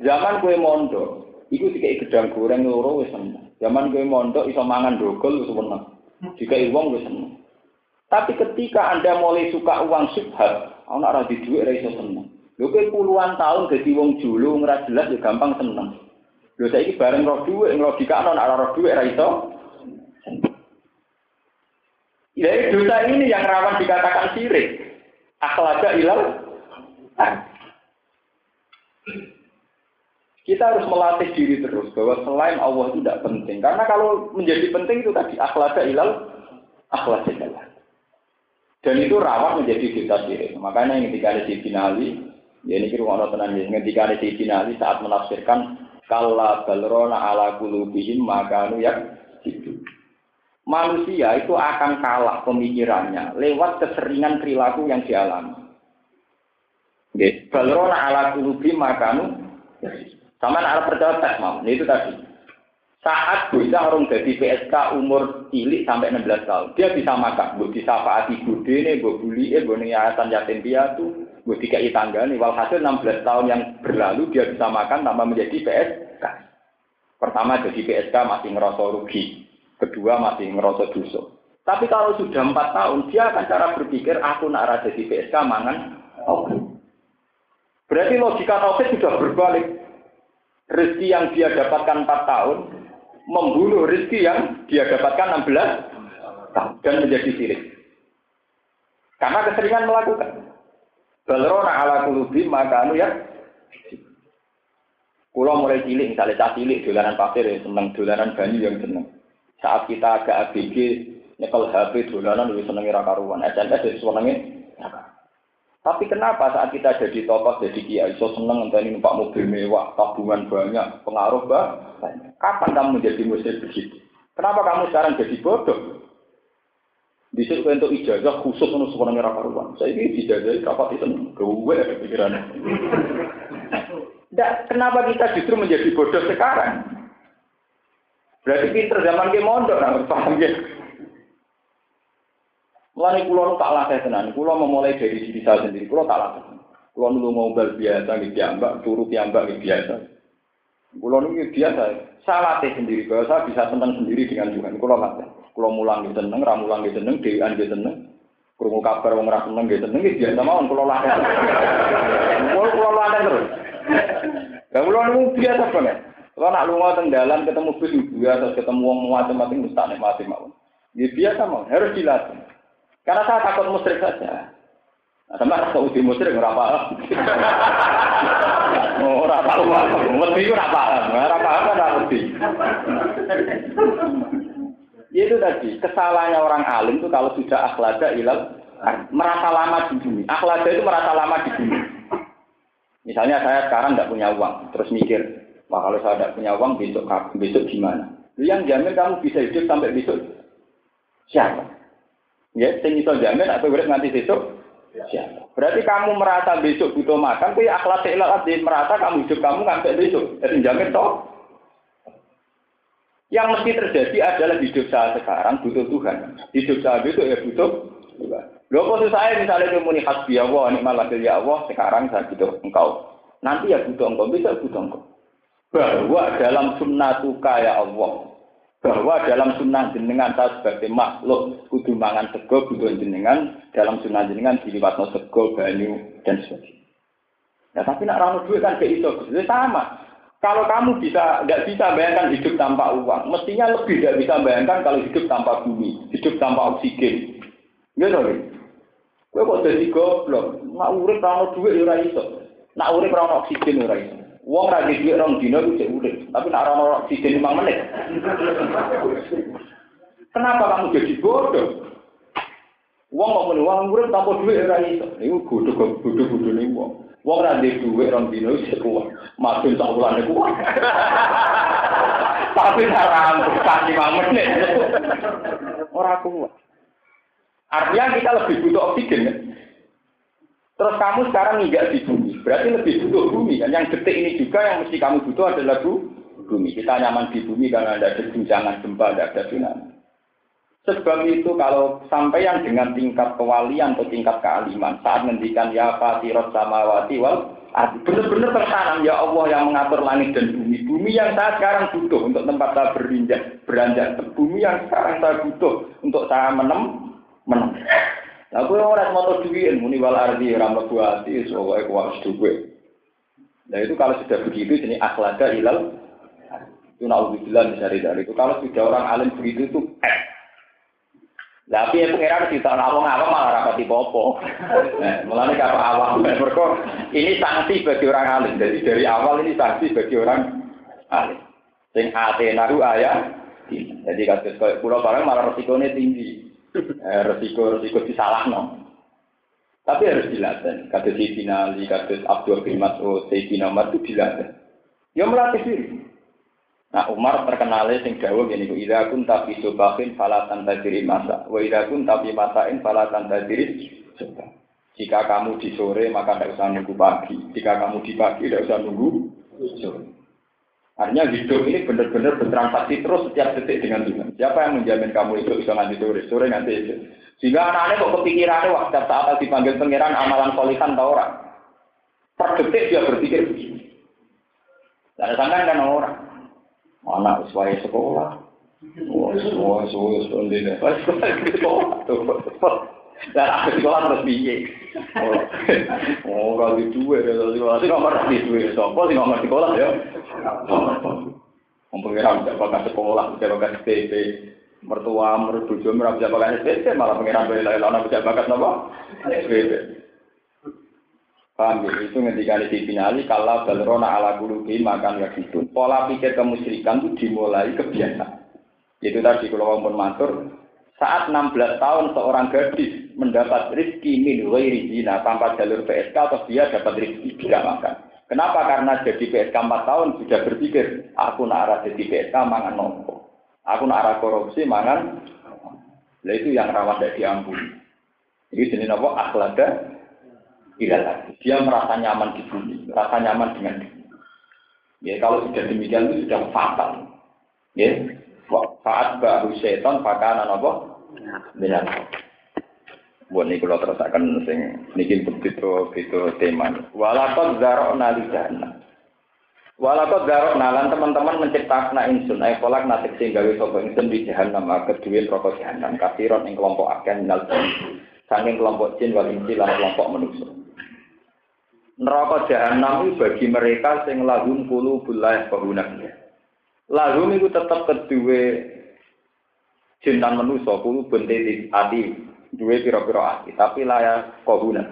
Zaman kue mondok, itu dikai gedang goreng loro wis seneng. Zaman kue mondok iso mangan dogol wis seneng. Dikai wong wis seneng. Tapi ketika Anda mulai suka uang subhat, ana ora di dhuwit ora iso seneng. Lho puluhan tahun jadi wong julu ora jelas ya gampang seneng. Lho saiki bareng roh dhuwit logika ana ora roh dhuwit ora iso jadi dosa ini yang rawan dikatakan sirik. Akhlaga ilal. Kita harus melatih diri terus bahwa selain Allah itu tidak penting. Karena kalau menjadi penting itu tadi akhlaga ilal, akhlaga ilal. Dan itu rawan menjadi dosa sirik. Makanya yang ketika ada di finali, ya ini kira kira tenang ya, ketika ada di finali saat menafsirkan kalla balrona ala kulubihim maka nu ya itu manusia itu akan kalah pemikirannya lewat keseringan perilaku yang dialami. Balrona ala kulubi makanu sama arah percaya tes mau. Ini itu tadi. Saat bisa orang jadi PSK umur cilik sampai 16 tahun, dia bisa makan. Bu bisa faati bude nih, bu buli, bu yayasan yatim piatu, bu tiga tangga nih. Walhasil 16 tahun yang berlalu dia bisa makan tanpa menjadi PSK. Pertama jadi PSK masih ngerasa rugi kedua masih ngerasa dosa. Tapi kalau sudah empat tahun, dia akan cara berpikir, aku nak rasa di PSK mangan, oke. Berarti logika tauhid sudah berbalik. Rezeki yang dia dapatkan empat tahun, membunuh rezeki yang dia dapatkan 16 tahun, dan menjadi sirik. Karena keseringan melakukan. Balrona ala kulubi maka anu ya. Pulau mulai cilik, misalnya cah cilik, dolanan pasir ya, seneng, dolanan banyu yang seneng. Saat kita agak ABG, nyekel HP dolanan lebih senengi raka ruan. SMS jadi senengi Tapi kenapa saat kita jadi tokoh, jadi kiai, so seneng ini numpak mobil mewah, tabungan banyak, pengaruh banyak. Kapan kamu menjadi muslim begitu? Kenapa kamu sekarang jadi bodoh? Di situ untuk ijazah khusus untuk seorang raka ruan. Saya ini ijazah kapan itu gue pikiran. kenapa kita justru menjadi bodoh sekarang? Berarti pinter zaman ke mondok, nah, paham ya? Mulai pulau tak latih tenan, pulau memulai dari diri saya sendiri, pulau tak latih. Pulau dulu mobil biasa, gitu mbak, turu mbak, gitu biasa. Pulau ini biasa, saya sendiri, bahwa saya bisa tenang sendiri dengan Tuhan. Pulau latih, pulau mulang gitu seneng, ramulang gitu seneng, dewan gitu seneng. Kurungu kabar wong ra seneng gitu seneng, gitu biasa mawon pulau latih. Pulau pulau latih terus. Gak pulau ini biasa banget. Kalau nak lunga teng dalan ketemu bis biasa ketemu wong macam-macam mesti nikmati mawon. Ya biasa mawon, harus dilatih. Karena saya takut musyrik saja. Nah, sama rasa uji musyrik nggak *laughs* paham. oh, ora tahu paham. Mesti ora paham. Ora paham kan ora mesti. Itu tadi, kesalahannya orang alim itu kalau sudah akhlada ilal merasa lama di bumi. Akhlada itu merasa lama di bumi. Misalnya saya sekarang nggak punya uang, terus mikir, wah kalau saya tidak punya uang besok besok gimana? Yang jamin kamu bisa hidup sampai besok siapa? Ya, sing iso jamin atau urip nganti besok. Ya. Berarti kamu merasa besok butuh makan, kuwi akhlak ilal merasa kamu hidup kamu sampai besok. Jadi jamin toh. Yang mesti terjadi adalah hidup saya sekarang butuh Tuhan. Hidup saya besok ya butuh Tuhan. Loh kok saya misalnya muni hasbi Allah, ini malah ya Allah, sekarang saya butuh engkau. Nanti ya butuh engkau, bisa butuh engkau. Bahwa dalam sunnatuka ya Allah, bahwa dalam sunnah jenengan saya sebagai makhluk kudu mangan sego kudu jenengan dalam sunnah jenengan diliwatno sego banyu dan sebagainya. Nah tapi nak rano duit kan kayak itu, sama. Kalau kamu bisa nggak bisa bayangkan hidup tanpa uang, mestinya lebih tidak bisa bayangkan kalau hidup tanpa bumi, hidup tanpa oksigen. Gitu loh. Gue kok jadi goblok, nak urip rano duit ya ora iso. Nak urip rano oksigen ya ora iso. Wong ra di rong dino itu cek tapi nak ora di sini 5 menit. Kenapa kamu jadi bodoh? Wong kok muni wong urip tanpa duit ora iso. Iku bodoh bodoh-bodoh ning wong. Wong ra duit rong dino cek kuat. Makin sak bulan kuat. Tapi ora kan 5 menit. Ora kuat. Artinya kita lebih butuh oksigen kan? Terus kamu sekarang nggak di bumi, berarti lebih butuh bumi kan? Yang detik ini juga yang mesti kamu butuh adalah bu, bumi. Kita nyaman di bumi karena ada guncangan gempa, tidak ada tsunami. Sebab itu kalau sampai yang dengan tingkat kewalian atau tingkat kealiman saat menghentikan ya fatirot samawati wal benar-benar tertanam ya Allah yang mengatur langit dan bumi. Bumi yang saya sekarang butuh untuk tempat saya berinjak, beranjak. Bumi yang sekarang saya butuh untuk saya menem, menem. Lah kowe ora motor duwin muni wal ardi ora mlebu ati pokoke kuwi duwe. Nah itu kalau sudah begitu jenis akhlada ilal itu naudzubillah dari dari itu kalau sudah orang alim begitu itu eh. Tapi ya pengiran kita awang awang malah rapati popo. Nah, kalau awang mereka ini sanksi bagi orang alim. Jadi dari awal ini sanksi bagi orang alim. Sing ate naru ayah. Jadi kasus pulau barang malah resikonya tinggi. Eh, resiko resiko disalah no. Tapi harus dilatih. Kata Sayyidina Ali, kata Abdul bin Mas'ud, Sayyidina Umar itu dilatih. Ya melatih diri. Nah Umar terkenalnya sing jauh gini, ida kun tapi sobahin falatan tadiri masa, wa ida kun tapi masain falatan tadiri Jika kamu di sore maka tidak usah nunggu pagi. Jika kamu di pagi tidak usah nunggu sore. Artinya hidup ini benar-benar bertransaksi terus setiap detik dengan Tuhan. Siapa yang menjamin kamu itu bisa nanti sore, sore nanti itu. Sehingga anak-anak kok kepikirannya waktu saat dipanggil pangeran amalan solihan tau orang. Per detik dia berpikir begini. Dan sangka kan orang. Anak sesuai sekolah. Semua, semua, semua, semua, Dan aku sekolah terus piye. Oh, kalau di dua ya, kalau sih nomor di dua, sopo nomor sekolah ya. Mumpung kira bisa pakai sekolah, bisa pakai SPP, mertua, mertuju, merah bisa pakai SPP, malah pengiran beli lain bisa pakai nopo SPP. Paham ya? Itu ketika di finali, kalau balrona ala gulubi makan ya gitu. Pola pikir kemusyrikan itu dimulai kebiasaan. Itu tadi kalau ngomong matur, saat 16 tahun seorang gadis mendapat rezeki min zina tanpa jalur PSK atau dia dapat rezeki tidak makan. Kenapa? Karena jadi PSK 4 tahun sudah berpikir, aku nak arah jadi PSK mangan nopo. Aku nak arah korupsi mangan. Nah itu yang rawan dari diampuni. Ini jenis nopo akhlada lagi. Dia merasa nyaman di bumi, merasa nyaman dengan bumi. Ya kalau sudah demikian itu sudah fatal. Ya, saat baru setan pakana nopo Benar. Buat ini kalau terus akan sing niki begitu begitu tema. Walakot zarok nali jahannam. Walakot zarok nalan teman-teman menciptakan insun. Ayo kolak nasib sing gawe sopo insun di jahannam. Kedua rokok jahannam. Kasiron yang kelompok akan minal Saking kelompok jin wal insi lan kelompok manusia. Neraka jahanam bagi mereka sing lahum kulu bulah bahunaknya. Lahum itu tetap kedua jintan manusia kulu bentiti ati duwe pira-pira ati, tapi layak kohuna.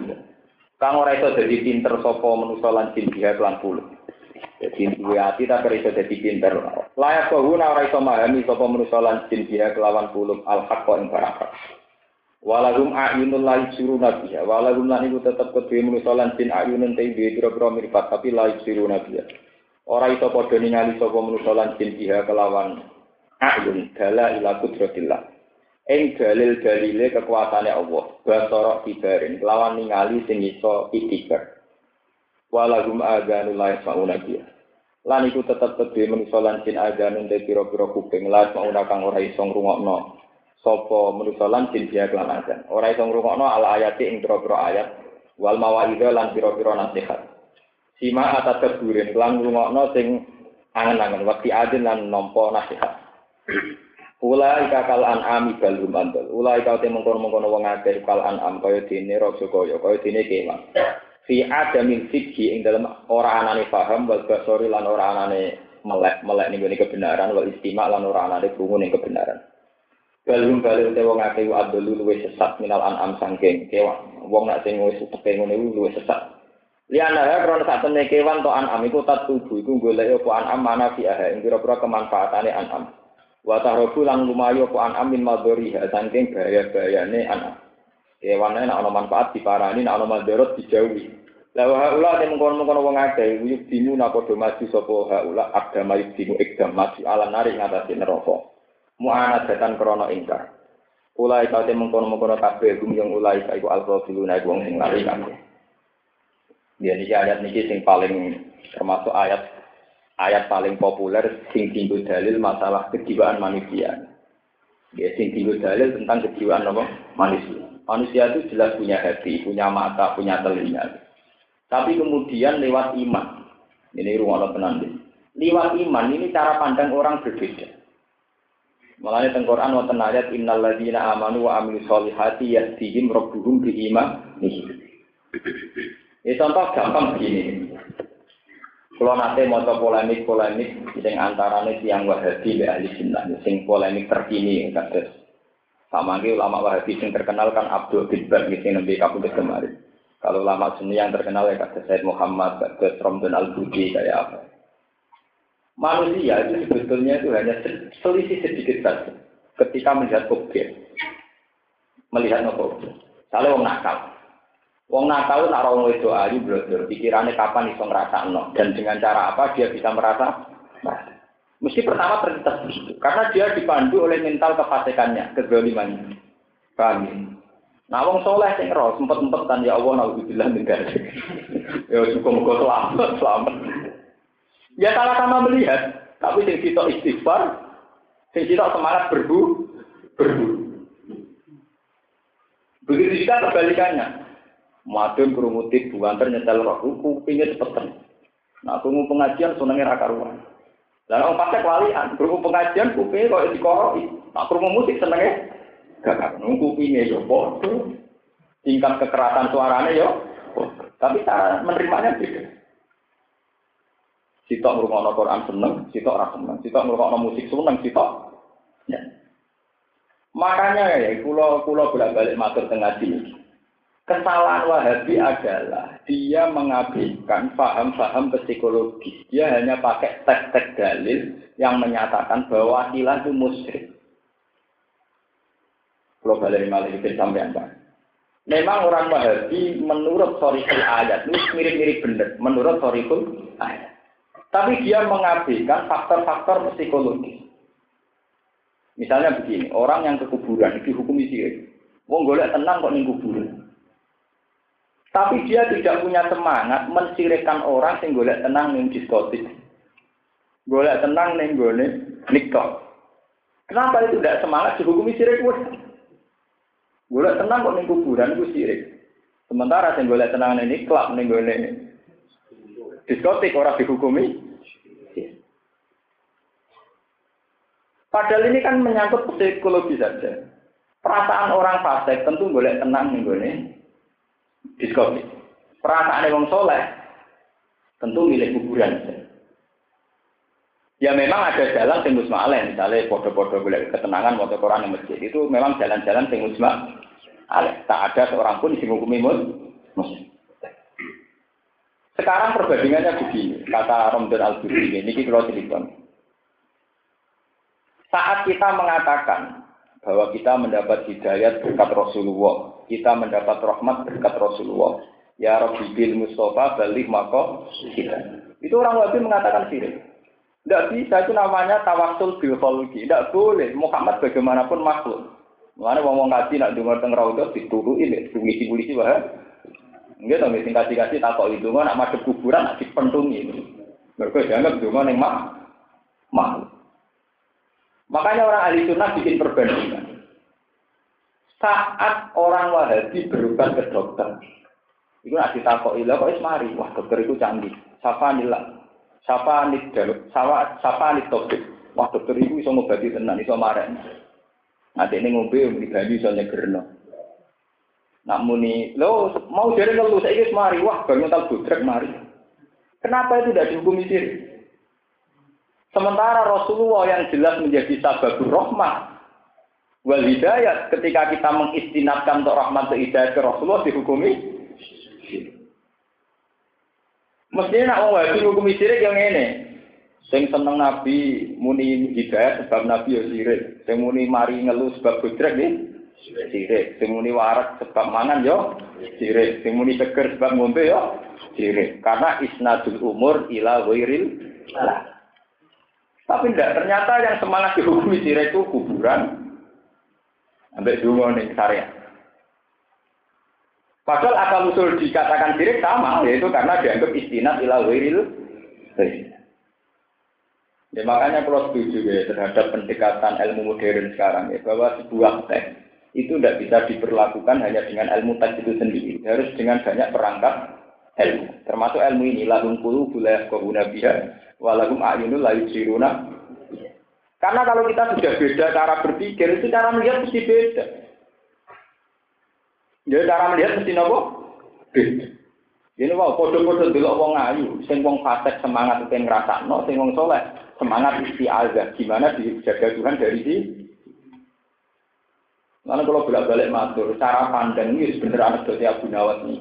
Kang ora iso dadi pinter sapa manusa lan jin dia lan puluh. Jadi duwe ati tapi iso dadi pinter. Layak kohuna ora iso memahami sapa manusa lan jin kelawan puluh al-haq ing baraka. Walahum a'yunul la yusiruna biha. Walahum lan iku tetep kedue manusa lan jin a'yunun te duwe pira-pira mripat tapi la yusiruna biha. Ora iso padha ningali sapa manusa lan jin kelawan a'yun dala ila kudratillah ing dalil-dalile kekuasaane Allah basara kibarin kelawan ningali sing iso walagum aganu la yasmauna biya. Lan iku tetep kedhe manusa lan jin aganun te pira-pira kuping la yasmauna kang ora iso ngrungokno. Sapa lan jin biya kelan agan ora iso ngrungokno ala ayati ing pira-pira ayat wal mawaidha lan pira-pira nasihat. Sima atat keburin lan ngrungokno sing angen-angen waktu adin lan nampa nasihat Ulai kakal an'am ibal rumandel. Ulai kau te mengkono-mengkono wong akeh kal an'am kaya dene raja kaya kaya dene kewan. Fi adamil fikhi ing dalam ora anane paham wal basori lan ora anane melek melek ning kebenaran wal istima lan ora anane krungu ning kebenaran. Balung balik te wong akeh adulu luwe sesat minal an'am sangking kewan. Wong nak sing wis teke ngene luwe sesat. Liana ya sak temne kewan to an'am iku tat tubuh iku golek apa an'am mana fi ing pira-pira kemanfaatane an'am. Wa tahrobu lang lumayu ku an amin madori saking bahaya-bahayane anak. Kewane nek ana manfaat diparani nek ana madorot dijauhi. La wa haula nek mengkono-mengkono wong akeh uyuk dimu napa padha maju sapa haula agama dimu ikdam maju ala nari ngatasi neraka. Mu'ana datan krana ingkar. Ulai kau te mengkono-mengkono kabeh gum yang ulai iku al-ghafiluna iku wong sing lali kabeh. Dia niki ayat niki sing paling termasuk ayat ayat paling populer sing tinggu dalil masalah kejiwaan manusia. Ya, sing tinggu dalil tentang kejiwaan apa? manusia. Manusia itu jelas punya hati, punya mata, punya telinga. Tapi kemudian lewat iman, ini ruang penandi. Lewat iman ini cara pandang orang berbeda. Malah di Quran wonten ayat innal ladzina amanu wa amilus solihati yahdihim rabbuhum bi iman. Ini contoh gampang begini. Kalau nanti mau polemik-polemik yang antaranya tiang Wahabi dan ahli sunnah, sing polemik terkini kados. Sama ulama Wahabi yang terkenal kan Abdul bin Bar yang nabi kabudut kemarin. Kalau ulama sunni yang terkenal ya kados Said Muhammad, kados Romdon Al Budi kayak apa. Manusia itu sebetulnya itu hanya selisih sedikit saja ketika melihat objek. Melihat objek. Kalau nakal, Wong nakal nak ora itu ayu blodor, pikirannya kapan iso ngrasakno dan dengan cara apa dia bisa merasa Mesti pertama terlintas begitu, karena dia dipandu oleh mental kefasikannya, kezalimannya. Paham ya? Nah, wong soleh sing roh sempet-sempet kan ya Allah naudzubillah min *laughs* Ya cukup muga selamat, selamat. Ya sama-sama melihat, tapi sing sitok istighfar, sing sitok semangat berbu, berbu. Begitu juga kebalikannya. Madun kerumutik bukan nyetel roh, kupingnya cepet Nah, krungu pengajian senenge ra karuan. Lah orang pasek walian, krungu pengajian kupingnya kok dikoroi. Nah, krungu musik senenge gak karuan, kupingnya yo padha. Tingkat kekerasan suaranya yo Tapi cara menerimanya beda. Sitok ngrungokno Quran seneng, sitok ora seneng. Sitok ngrungokno musik seneng, sitok ya. Makanya ya, kulo kulo bolak-balik matur tengah sini. Kesalahan Wahabi adalah dia mengabaikan paham-paham psikologis. Dia hanya pakai teks-teks dalil yang menyatakan bahwa akilah itu musyrik. Kalau malah itu sampai? Memang orang Wahabi menurut sorikul ayat ini mirip-mirip benar. Menurut sorikul ayat. Tapi dia mengabaikan faktor-faktor psikologis. Misalnya begini, orang yang ke kuburan dihukumi sirik. Wong golek tenang kok ning kuburan. Tapi dia tidak punya semangat mensirikan orang sing golek tenang ning diskotik. Golek tenang ning gone nikah. Kenapa itu tidak semangat dihukumi sirik wes? Golek tenang kok ning kuburan iku sirik. Sementara sing golek tenang ini klub ning gone diskotik ora dihukumi. Padahal ini kan menyangkut psikologi saja. Perasaan orang fasik tentu boleh tenang nih diskotik. Perasaan orang soleh tentu milik kuburan. Ya memang ada jalan sing musma'aleh, misalnya podo-podo boleh ketenangan motor Quran yang masjid itu memang jalan-jalan sing musma'aleh. Tak ada seorang pun sing hukumi muslim. Sekarang perbandingannya begini, kata Romdon Al-Buri, ini kalau cerita. Saat kita mengatakan bahwa kita mendapat hidayat berkat Rasulullah, kita mendapat rahmat berkat Rasulullah. Ya Rabbi bil Mustafa balik mako kita. Itu orang Wahabi mengatakan sirik. Tidak bisa, itu namanya tawasul kholqi. Tidak boleh. Muhammad bagaimanapun makhluk. Mana ngomong ngaji nak dengar teng raudhah ini polisi-polisi wah. Enggak tahu sing kasih-kasih takok itu nak masuk kuburan nak dipentungi. Mereka dianggap cuma ning mak makhluk. Makanya orang ahli sunnah bikin perbandingan. Saat orang Wahabi berubah ke dokter, itu nak ditakok ilah kok ismari, wah dokter itu canggih. Safa nilai. Sapa jaluk, sapa sapa nih topik. Wah dokter ibu iso ngobati tenan, iso marah. Nanti ini ngombe muni banyu iso nyegerno. Nak muni, lo mau jadi ngeluh saya ini mari, wah banyu tal budrek mari. Kenapa itu tidak dihukumi sih? Sementara Rasulullah yang jelas menjadi sababur rahmah wal hidayat ketika kita mengistinatkan untuk rahmat dan hidayat ke Rasulullah dihukumi Mestinya nak wong wahabi hukum sirik yang ini. Sing seneng Nabi muni hidayat sebab Nabi ya sirik. Sing muni mari ngeluh sebab budrek nih sirik. Sing muni warak sebab mangan yo sirik. Sing muni seger sebab ngombe yo sirik. Karena isnadul umur ila wairil Tapi tidak, ternyata yang semangat dihukumi sirik itu kuburan. Ambek dungo nih syariat. Padahal akal usul dikatakan sirik sama, yaitu karena dianggap istinat ila wiril. Ya makanya kalau setuju ya terhadap pendekatan ilmu modern sekarang ya bahwa sebuah teks itu tidak bisa diperlakukan hanya dengan ilmu teks itu sendiri, harus dengan banyak perangkat ilmu. Termasuk ilmu ini lahum kulu bulayah kohuna biha walahum ayunul layu siruna. Karena kalau kita sudah beda cara berpikir, itu cara melihat mesti beda. Ya cara melihat mesti nopo? Ini wow, podo-podo dulu wong ayu, sing wong fasik semangat pengen no, sing wong soleh semangat azab. Gimana dijaga Tuhan dari si? Mana kalau bolak-balik matur, cara pandang ini sebenarnya anak dari Abu Nawas nih.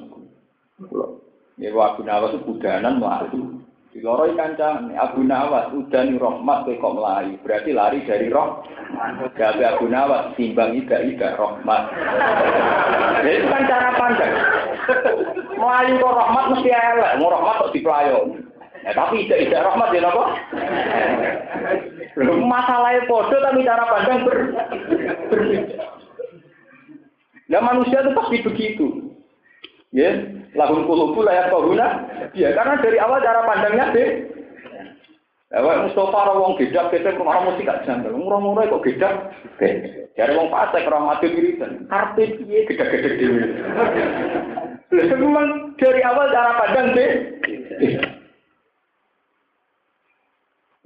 Ya Abu Nawas itu budanan melayu. Loro kancane Abu Nawas udah nih rahmat kok melayu. Berarti lari dari roh. Gabe Abu Nawas timbang ida ida rahmat. *laughs* Jadi ya, itu kan cara pandang. Melayu kok rahmat mesti elek, mau rahmat kok dipelayo. Ya, tapi ida ida rahmat ya apa? Masalahnya podo tapi cara pandang ber. Nah *laughs* manusia itu pasti begitu. Ya, lagun kulubu layak guna. Ya, karena dari awal cara pandangnya deh. Ya, Mustafa wong gedak gedak rumah mesti gak janggal. Murah-murah kok gedak. Dari wong fasik ora mati wiridan. Karpe piye gedak-gedak. Lha memang dari awal cara pandang deh.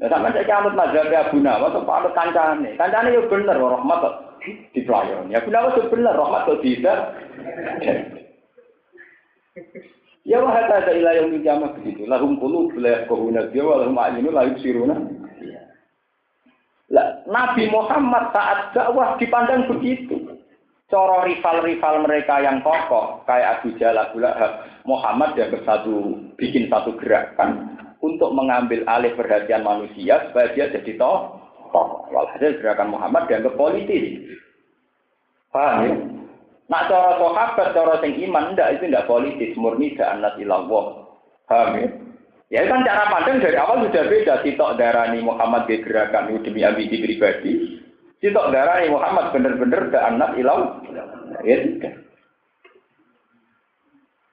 Ya sama saya kamut mazhab Abu Nawas atau Pak kancane. Kancane yo bener rahmat kok di pelayan. Ya Abu Nawas yo bener rahmat kok tidak. Ya wah kata ada ilah yang kiamat begitu. Lahum kulu belah kohuna dia ayinu lahum siruna. Lah, Nabi Muhammad saat dakwah dipandang begitu. Coro rival-rival mereka yang kokoh kayak Abu Jahal, Abu Muhammad yang bersatu bikin satu gerakan untuk mengambil alih perhatian manusia supaya dia jadi toh. Walhasil gerakan Muhammad dianggap politis. Paham ya? Nak cara sahabat, cara sing iman ndak itu ndak politis, murni anas ilallah. Paham ya? Ya kan cara pandang dari awal sudah beda. Sitok darani Muhammad di gerakan demi ambisi pribadi. Sitok darani Muhammad bener-bener anak ilau. Ya tidak.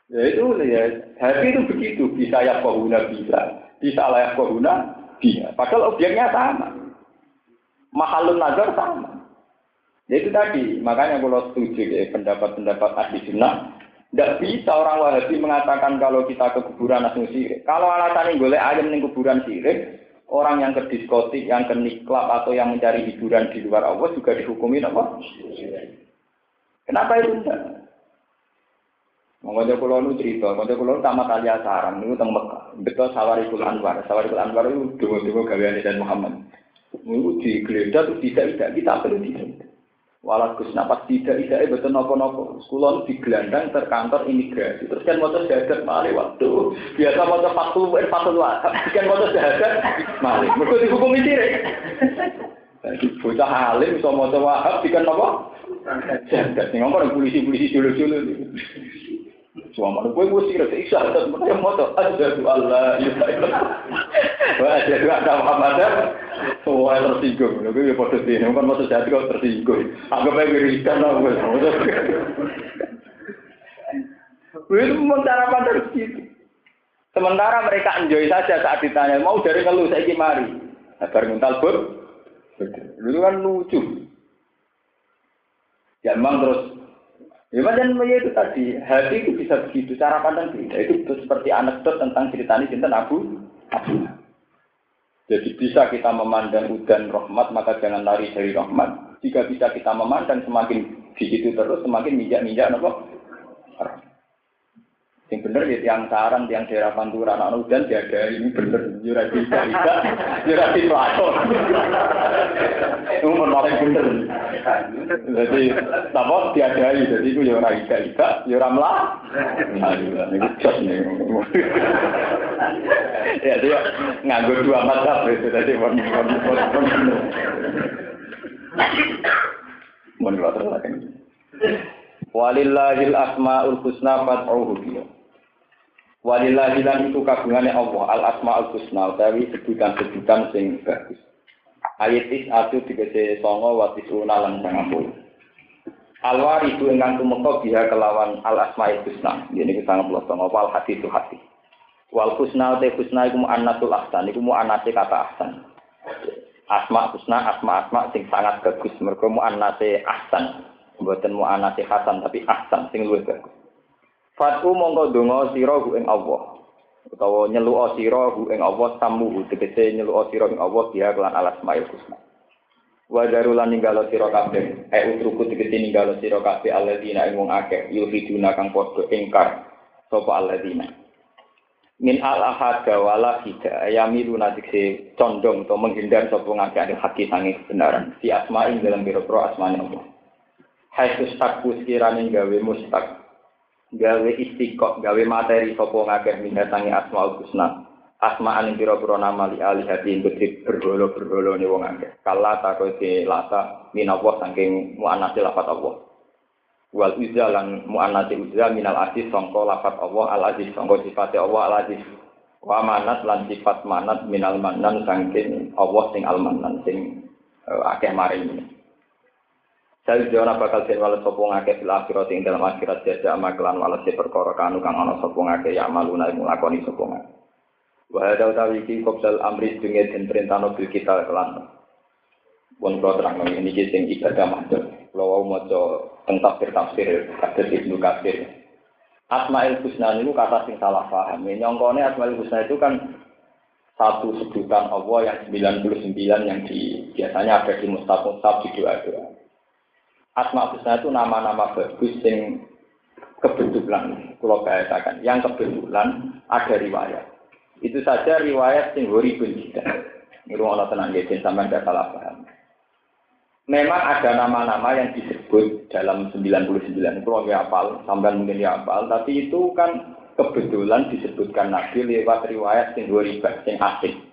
Ya itu ya, hati itu begitu. Bisa ya kohuna bisa. Bisa layak kohuna bisa. Padahal objeknya sama. Mahalun nazar sama. Ya itu tadi, makanya kalau setuju ya, pendapat-pendapat ahli sunnah, tidak bisa orang Wahabi mengatakan kalau kita ke kuburan langsung sirik. Kalau alasannya boleh ayam di kuburan sirik, orang yang ke diskotik, yang ke niklab atau yang mencari hiburan di luar Allah juga dihukumi apa? Kenapa itu enggak? Mengajak pulau nu cerita, mengajak pulau sama kali asaran, itu tentang Mekah. Betul Sawarikul Anwar, Sawarikul Anwar itu dua-dua gawean dan Muhammad. Itu digeledah tuh tidak tidak kita perlu tidak. Walau Gus napas tidak tidak betul nopo nopo. Sekolah di gelandang terkantor imigrasi. Terus kan motor jahat malih waktu biasa motor fatul eh fatul *laughs* wahab. Kan motor jahat malih. Mereka dihukum sirik. Jadi bocah alim so motor wahab dikan nopo. Jahat. Nih ngomong polisi polisi dulu dulu. Cuma mana gue gue sih rasa isya dan mereka moto ada tuh Allah ya ada tuh ada Muhammad semua tersinggung. Gue ya foto sini, bukan maksud jadi kau tersinggung. Anggap aja wiridan lah gue. Gue itu memang cara gitu. Sementara mereka enjoy saja saat ditanya mau dari ngeluh saya mari. Agar mental ber, dulu kan lucu. Ya memang terus Ya macam itu tadi, hati itu bisa begitu, cara pandang beda. Itu seperti anekdot tentang cerita ini tentang Abu Abu. Jadi bisa kita memandang udan rahmat, maka jangan lari dari rahmat. Jika bisa kita memandang semakin di situ terus, semakin minjak-minjak, nopo. Yang bener ya yang sarang, yang daerah pantura, anak hujan ada ini bener, jurah di Ika, jurah di Plato. Itu menarik bener. Jadi, apa diadai, jadi itu jurah Ika, Ika, jurah Melah. Ini jos nih. Ya, dia nganggur dua mata, itu tadi. Mohon diwakilkan. Walillahil asma'ul husna fad'uhu bihi. Walillahi lan itu kagungane Allah al asmaul husna utawi sebutan-sebutan sing bagus. Ayat is atu digese songo watis una lan sangat Alwar itu ingkang tumeka biha kelawan al asmaul husna. Ini kita ngeplos songo wal hati itu hati. Wal husna te husna iku mu'annatul ahsan iku mu'annate kata ahsan. Asma husna asma asma sing sangat bagus mergo mu'annate ahsan. Mboten mu'annate hasan tapi ahsan sing luwih bagus. Fatu mongko donga sira ing Allah. Utawa nyeluk sira ing Allah samu tegese nyeluk sira ing Allah dia kelan alas mail kusna. Wa darulan ninggalo sira kabeh, e utruku tegese ninggalo sira kabeh alladzina ing wong akeh yuhiduna kang padha ingkar sapa alladzina. Min al ahada wala hida yamilu nadikse condong atau menghindar sapa ngakeh haki sange kebenaran. Si asma ing dalam biro-biro asmane Allah. Hai sustaku sekirane gawe mustak gawe istiqok, gawe materi sopo ngakeh mindatangi asmaul husna. Asma aning pira-pira nama li ali hati betri berholo-berholo ni wong akeh. Kala takoke lata minallah saking muannasi lafat Allah. Wal uzza lan muannasi uzza minal aziz sangka lafat Allah al aziz sangka sifat Allah al aziz. Wa manat lan sifat manat minal manan saking Allah sing al manan sing uh, akeh maring. Saya jona bakal den wales sapa ngake fil akhirat ing dalam akhirat jasa maklan wales perkara kanu kang ana sapa ngake ya maluna ing lakoni sapa ngake. Wa hada utawi iki qabdal amri dunge den perintahno bil kita kelan. Pun kula terang ini iki sing ibadah mahdhur. Kula wau maca teng tafsir tafsir kados Ibnu Katsir. Asmaul Husna itu kata sing salah paham. Nyongkone Asmaul Husna itu kan satu sebutan Allah yang 99 yang di biasanya ada di mustaf-mustaf di doa-doa. Asma Husna itu nama-nama bagus yang kebetulan, kalau bahasakan, yang kebetulan ada riwayat. Itu saja riwayat yang horibun tidak. Ini Allah tenang ya, sampai tidak salah paham. Memang ada nama-nama yang disebut dalam 99 itu nggak hafal, sampai mungkin ya hafal, tapi itu kan kebetulan disebutkan Nabi lewat riwayat yang ribat, yang asing.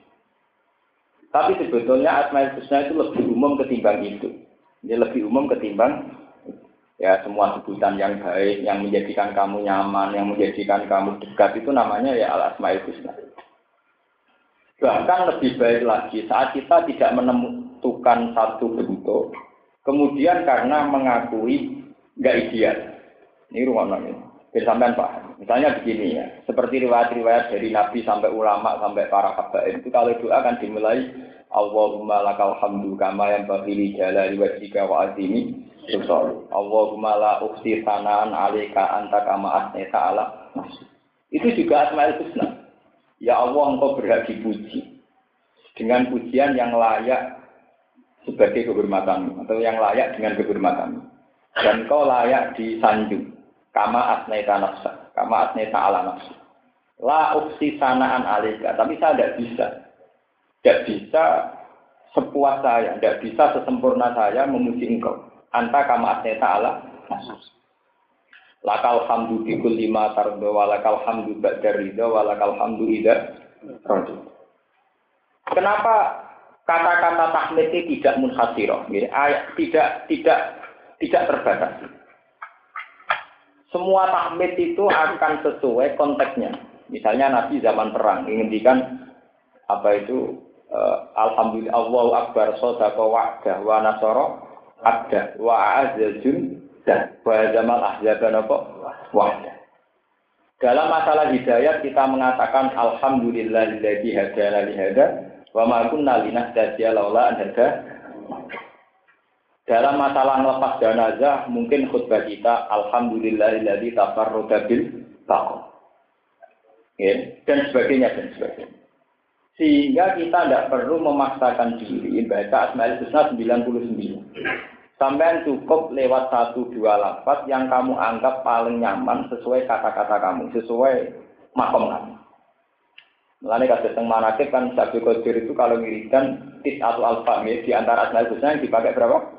Tapi sebetulnya Asma Husna itu lebih umum ketimbang itu. Ini lebih umum ketimbang ya semua sebutan yang baik, yang menjadikan kamu nyaman, yang menjadikan kamu dekat itu namanya ya al asmaul husna. Bahkan lebih baik lagi saat kita tidak menentukan satu bentuk, kemudian karena mengakui nggak ideal. Ini rumah ini. Bersamaan Pak. Misalnya begini ya, seperti riwayat-riwayat dari Nabi sampai ulama sampai para habaib itu kalau doa kan dimulai Allahumma lakal hamdu kama yang bagili jalali wajhika wa azimi Sholih. Allahumma la ukhsi sanaan alika anta kama asni ta'ala. Itu juga Asmaul Husna. Ya Allah engkau berhak dipuji. Dengan pujian yang layak sebagai kehormatan atau yang layak dengan kehormatan. Dan kau layak disanjung. Kama asnaita nafsa. Kama asnaita ala nafsa. La uksi sanaan alika. Tapi saya tidak bisa. Tidak bisa sepuas saya. Tidak bisa sesempurna saya memuji engkau. Anta kama asnaita ala nafsa. Lakal hamdu bikul lima tardo walakal hamdu ba'da ridha walakal hamdu ida Kenapa kata-kata tahmid ini tidak munhasirah, tidak tidak tidak terbatas. Semua tahmid itu akan sesuai konteksnya. Misalnya Nabi zaman perang menghentikan apa itu uh, Alhamdulillah Allahu Akbar sodaka wa'dah wa nasara abda wa a'azazun dan wa zamal ahzaban apa wa'dah. Dalam masalah hidayat kita mengatakan Alhamdulillahilladzi hadana li hada Wa ma kunna linahtadiya laula an Dalam masalah melepas jenazah, mungkin khutbah kita alhamdulillahilladzi tafarrada bil taqwa. Ya, dan sebagainya dan sebagainya. Sehingga kita tidak perlu memaksakan diri baca Asmaul Husna 99. Sampai cukup lewat satu dua lapat yang kamu anggap paling nyaman sesuai kata-kata kamu, sesuai makom kamu. Mulane kasih teng manakib kan Sabi Qadir itu kalau ngirikan tis atau alfa di antara asmaul husna yang dipakai berapa?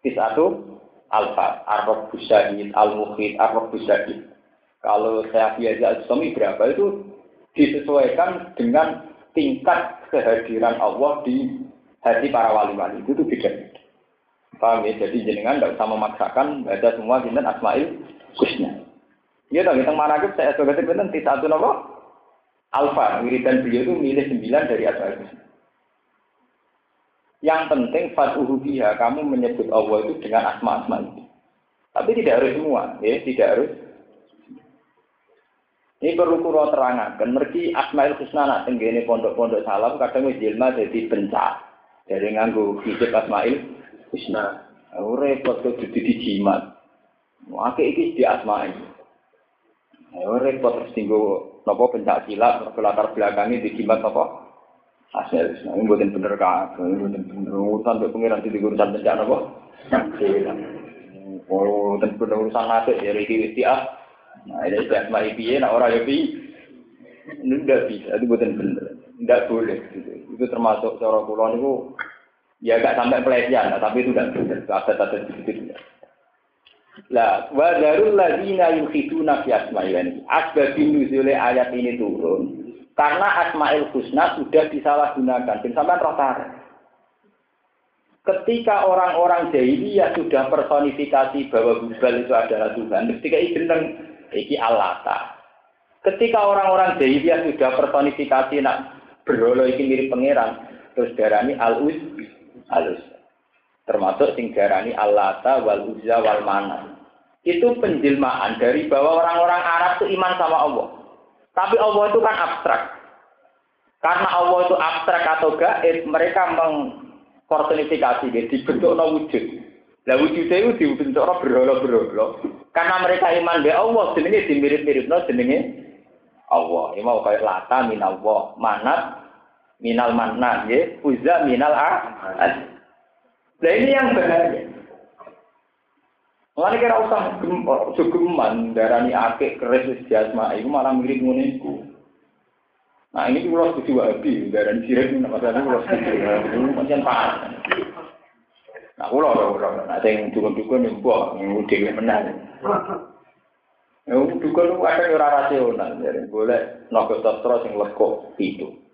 Tis atau alfa, arroh busahid, al mukhid, arroh busahid. Kalau saya biasa suami berapa itu disesuaikan dengan tingkat kehadiran Allah di hati para wali-wali itu tuh beda. Paham ya? Jadi jenengan tidak usah memaksakan baca semua jinten asmaul husna. Iya dong, kita manakib saya sebagai binten tis atau nopo Alfa, wiridan beliau itu milih sembilan dari Husna. Yang penting fatuhu biha, kamu menyebut Allah itu dengan asma-asma itu. Tapi tidak harus semua, ya, tidak harus. Ini perlu kurang terangkan. Mergi Asmaul Husna nak tenggene pondok-pondok salam kadang wis jadi bencak. Dari nganggu hidup Asmaul Husna. Repot tuh jadi dijimat. Akhirnya iki di asma itu. Repot terus nopo pencak silat latar belakangnya di kibat nopo hasil ini buatin bener kak ini buatin bener. Urusan untuk pengiran di urusan pencak nopo oh dan bener urusan hasil ya riki istiah nah ini istiah sama IPA nah orang IPA ini tidak bisa itu buatin bener. Tidak boleh gitu. itu termasuk cara pulau itu ya gak sampai pelecehan tapi itu tidak benar ada-ada gitu lah, wa darul ladzina yukhiduna fi asma'il Asbabin nuzule ayat ini turun karena Asmaul Husna sudah disalahgunakan. Dan sampai roh Ketika orang-orang jahiliyah sudah personifikasi bahwa Hubal itu adalah Tuhan, ketika benar, iki Allata. Ketika orang-orang jahiliyah sudah personifikasi nak berholo iki mirip pangeran, terus darani al-uz, al-uz termasuk sing darani Allata wal Uzza wal Mana. Itu penjelmaan dari bahwa orang-orang Arab itu iman sama Allah. Tapi Allah itu kan abstrak. Karena Allah itu abstrak atau gaib, mereka mengpersonifikasi dia dibentuk no wujud. Lah wujudnya itu dibentuk no berhala-berhala. Karena mereka iman be Allah, jenenge dimirip-mirip no jenenge Allah. Ini mau kayak lata min Allah, manat minal manna, ya, uzza minal ah. Nah ini yang bahaya. Mulane kira usah sugeman darani akeh keris jasma iku malah mirip ngene iku. Nah ini kula setuju wabi darani sirik nek masalah kula setuju. Pancen parah. Nah kula kula nek sing dukun-dukun yo mbok dhewe menang. Ya dukun ada ora rasional, boleh naga sastra sing lekuk itu.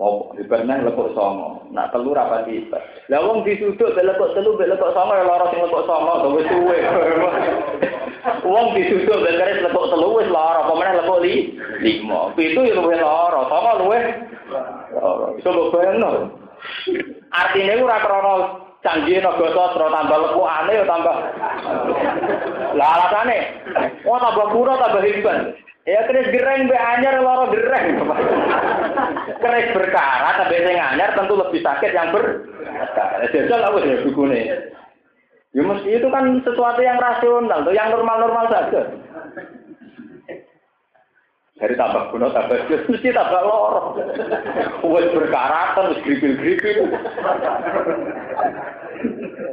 Mau dibernah lekuk songo, nak telur apa sih? Lah wong disuduk be lekuk telu be lekuk songo ya lara sing lekuk songo to wis suwe. *laughs* Wong disuduk be keris lekuk telu wis lara, apa meneh lekuk li lima. Pitu ya luwih lara, songo luwih lara. Iso mbok bayangno. Artine ora krana canggih naga sastra tambah lekukane ya tambah. Lah alasane, oh tambah pura tambah hebat. Ya keris gereng be anyar loro gereng. Keris berkarat tapi sing anyar tentu lebih sakit yang ber. Jajal aku ya dukune. Ya mesti itu kan sesuatu yang rasional, tuh, yang normal-normal saja. Dari tambah kuno tambah jus, mesti tambah lorong. Wes berkarakter, wes gripil-gripil.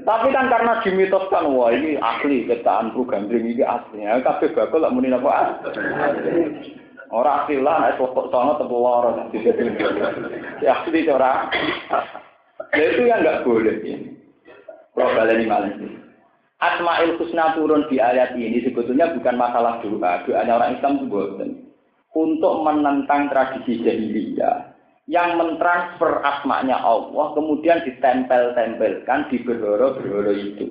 Tapi kan karena dimitoskan, wah ini asli ciptaan Bu Gandring ini asli. Ya, kabeh bakal lah muni apa? Ora asli lah, nek foto sono tebu loro. Ya asli ora. Ya itu yang nggak boleh. Kalau baleni malah. Asmaul Husna turun di ayat ini sebetulnya bukan masalah doa. Doanya orang Islam itu bukan untuk menentang tradisi jahiliyah yang mentransfer asmanya Allah kemudian ditempel-tempelkan di berhoro-berhoro itu.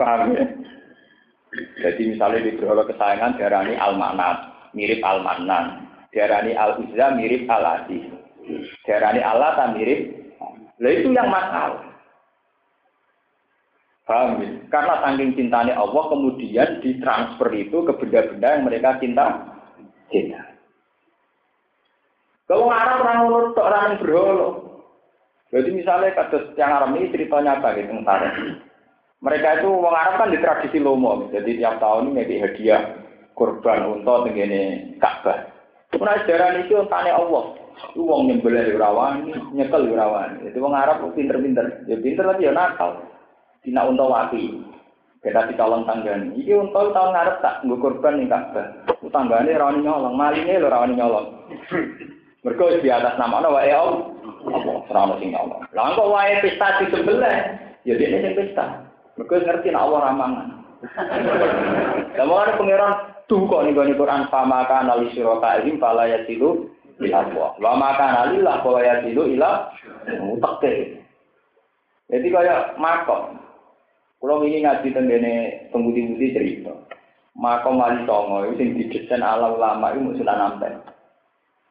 Paham ya? Jadi misalnya di berhoro kesayangan darani Al-Manat, mirip Al-Manan. Darani Al-Uzza mirip Al-Aziz. Darani Allah tak mirip. Lah itu yang masalah. Paham ya? Karena saking cintanya Allah kemudian ditransfer itu ke benda-benda yang mereka cinta. Cinta. Kalau Arab orang tok orang berholo. Jadi misalnya kasus yang Arab ini cerita nyata gitu. Mereka itu Arab kan di tradisi lomo, jadi tiap tahun ini hadiah kurban untuk tenggene Ka'bah. Pernah sejarah itu tanya Allah. Itu wong nyembelih rawani, nyekel rawani. Itu wong Arab pinter-pinter. Ya pinter tapi ya nakal. Tina untuk wapi. Kita di calon tanggani. Iki untuk tahun ngarep tak nggo kurban ning Ka'bah. Tanggane rawani nyolong, malinge lho rawani nyolong. Mereka di atas nama Allah, wae Allah. Serana sing Allah. Lah kok wae pesta di sebelah, ya dia sing pesta. Mereka ngerti nak Allah ramangan. Lah mau pangeran tuh kok nih Quran fama kana li syuraka ihim fala yasilu ila Allah. Wa ma kana lillah fala yasilu ila mutakke. Jadi kaya makom. Kalau ini ngaji tenggene pembudi-budi cerita. Makom wali songo itu sing didesain ala ulama itu sudah nampak.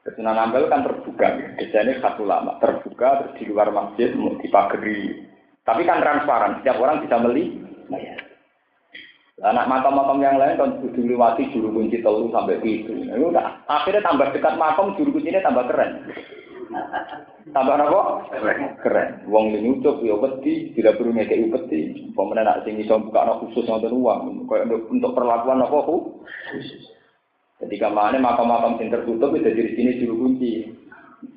Sunan Ampel kan terbuka, desainnya satu lama, terbuka terus di luar masjid mau dipagari. Tapi kan transparan, setiap orang bisa beli. Anak makam-makam yang lain kan kudu liwati juru kunci telu sampai itu. Nah. Akhirnya tambah dekat makam juru kuncinya tambah keren. Tambah apa? Keren. Wong ini ucap ya peti, tidak perlu ngekei peti. Pemenang nak sing iso buka anak khusus nonton uang. Untuk perlakuan apa khusus. Ketika mana makam-makam yang tertutup itu di sini juru kunci.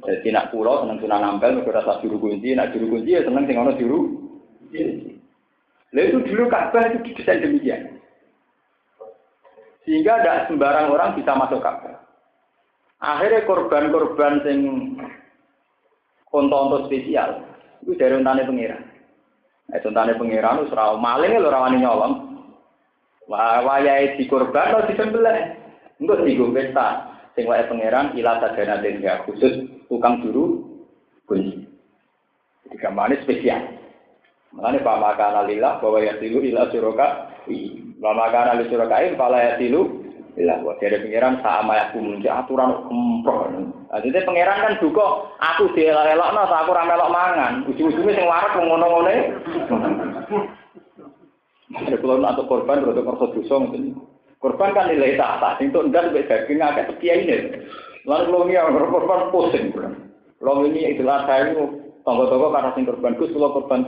Jadi nak pulau seneng sunan nampel, mereka rasa juru kunci, nak juru kunci ya seneng sing ono juru. Lalu itu dulu Ka'bah itu didesain demikian. Sehingga tidak sembarang orang bisa masuk Ka'bah. Akhirnya korban-korban sing konto-konto spesial itu dari untane pengiran. Eh untane pengiran itu serau maling lho rawani nyolong. Wah, wayai di korban atau di sebelah. Enggak tiga pesta. Sing wae pangeran ila sadana den ya khusus tukang juru kunci. Jadi gamane spesial. Makanya Pak Makana lillah bahwa ya tilu ila suroka. Pak Makana li suroka pala ya tilu Ilah, buat dari pangeran sama aku muncul aturan kempro. Nah, jadi pangeran kan juga aku dielak-elak, nah aku ramelok mangan. Ujung-ujungnya sing warak ngono-ngono. Ada kalau untuk korban, untuk korban dosa. Korban kan nilai tahta, untuk enggak sampai daging agak setia ini. Lalu kalau yang korban pusing. Kalau ini itulah saya itu tonggo-tonggo karena sing korban gus, kalau korban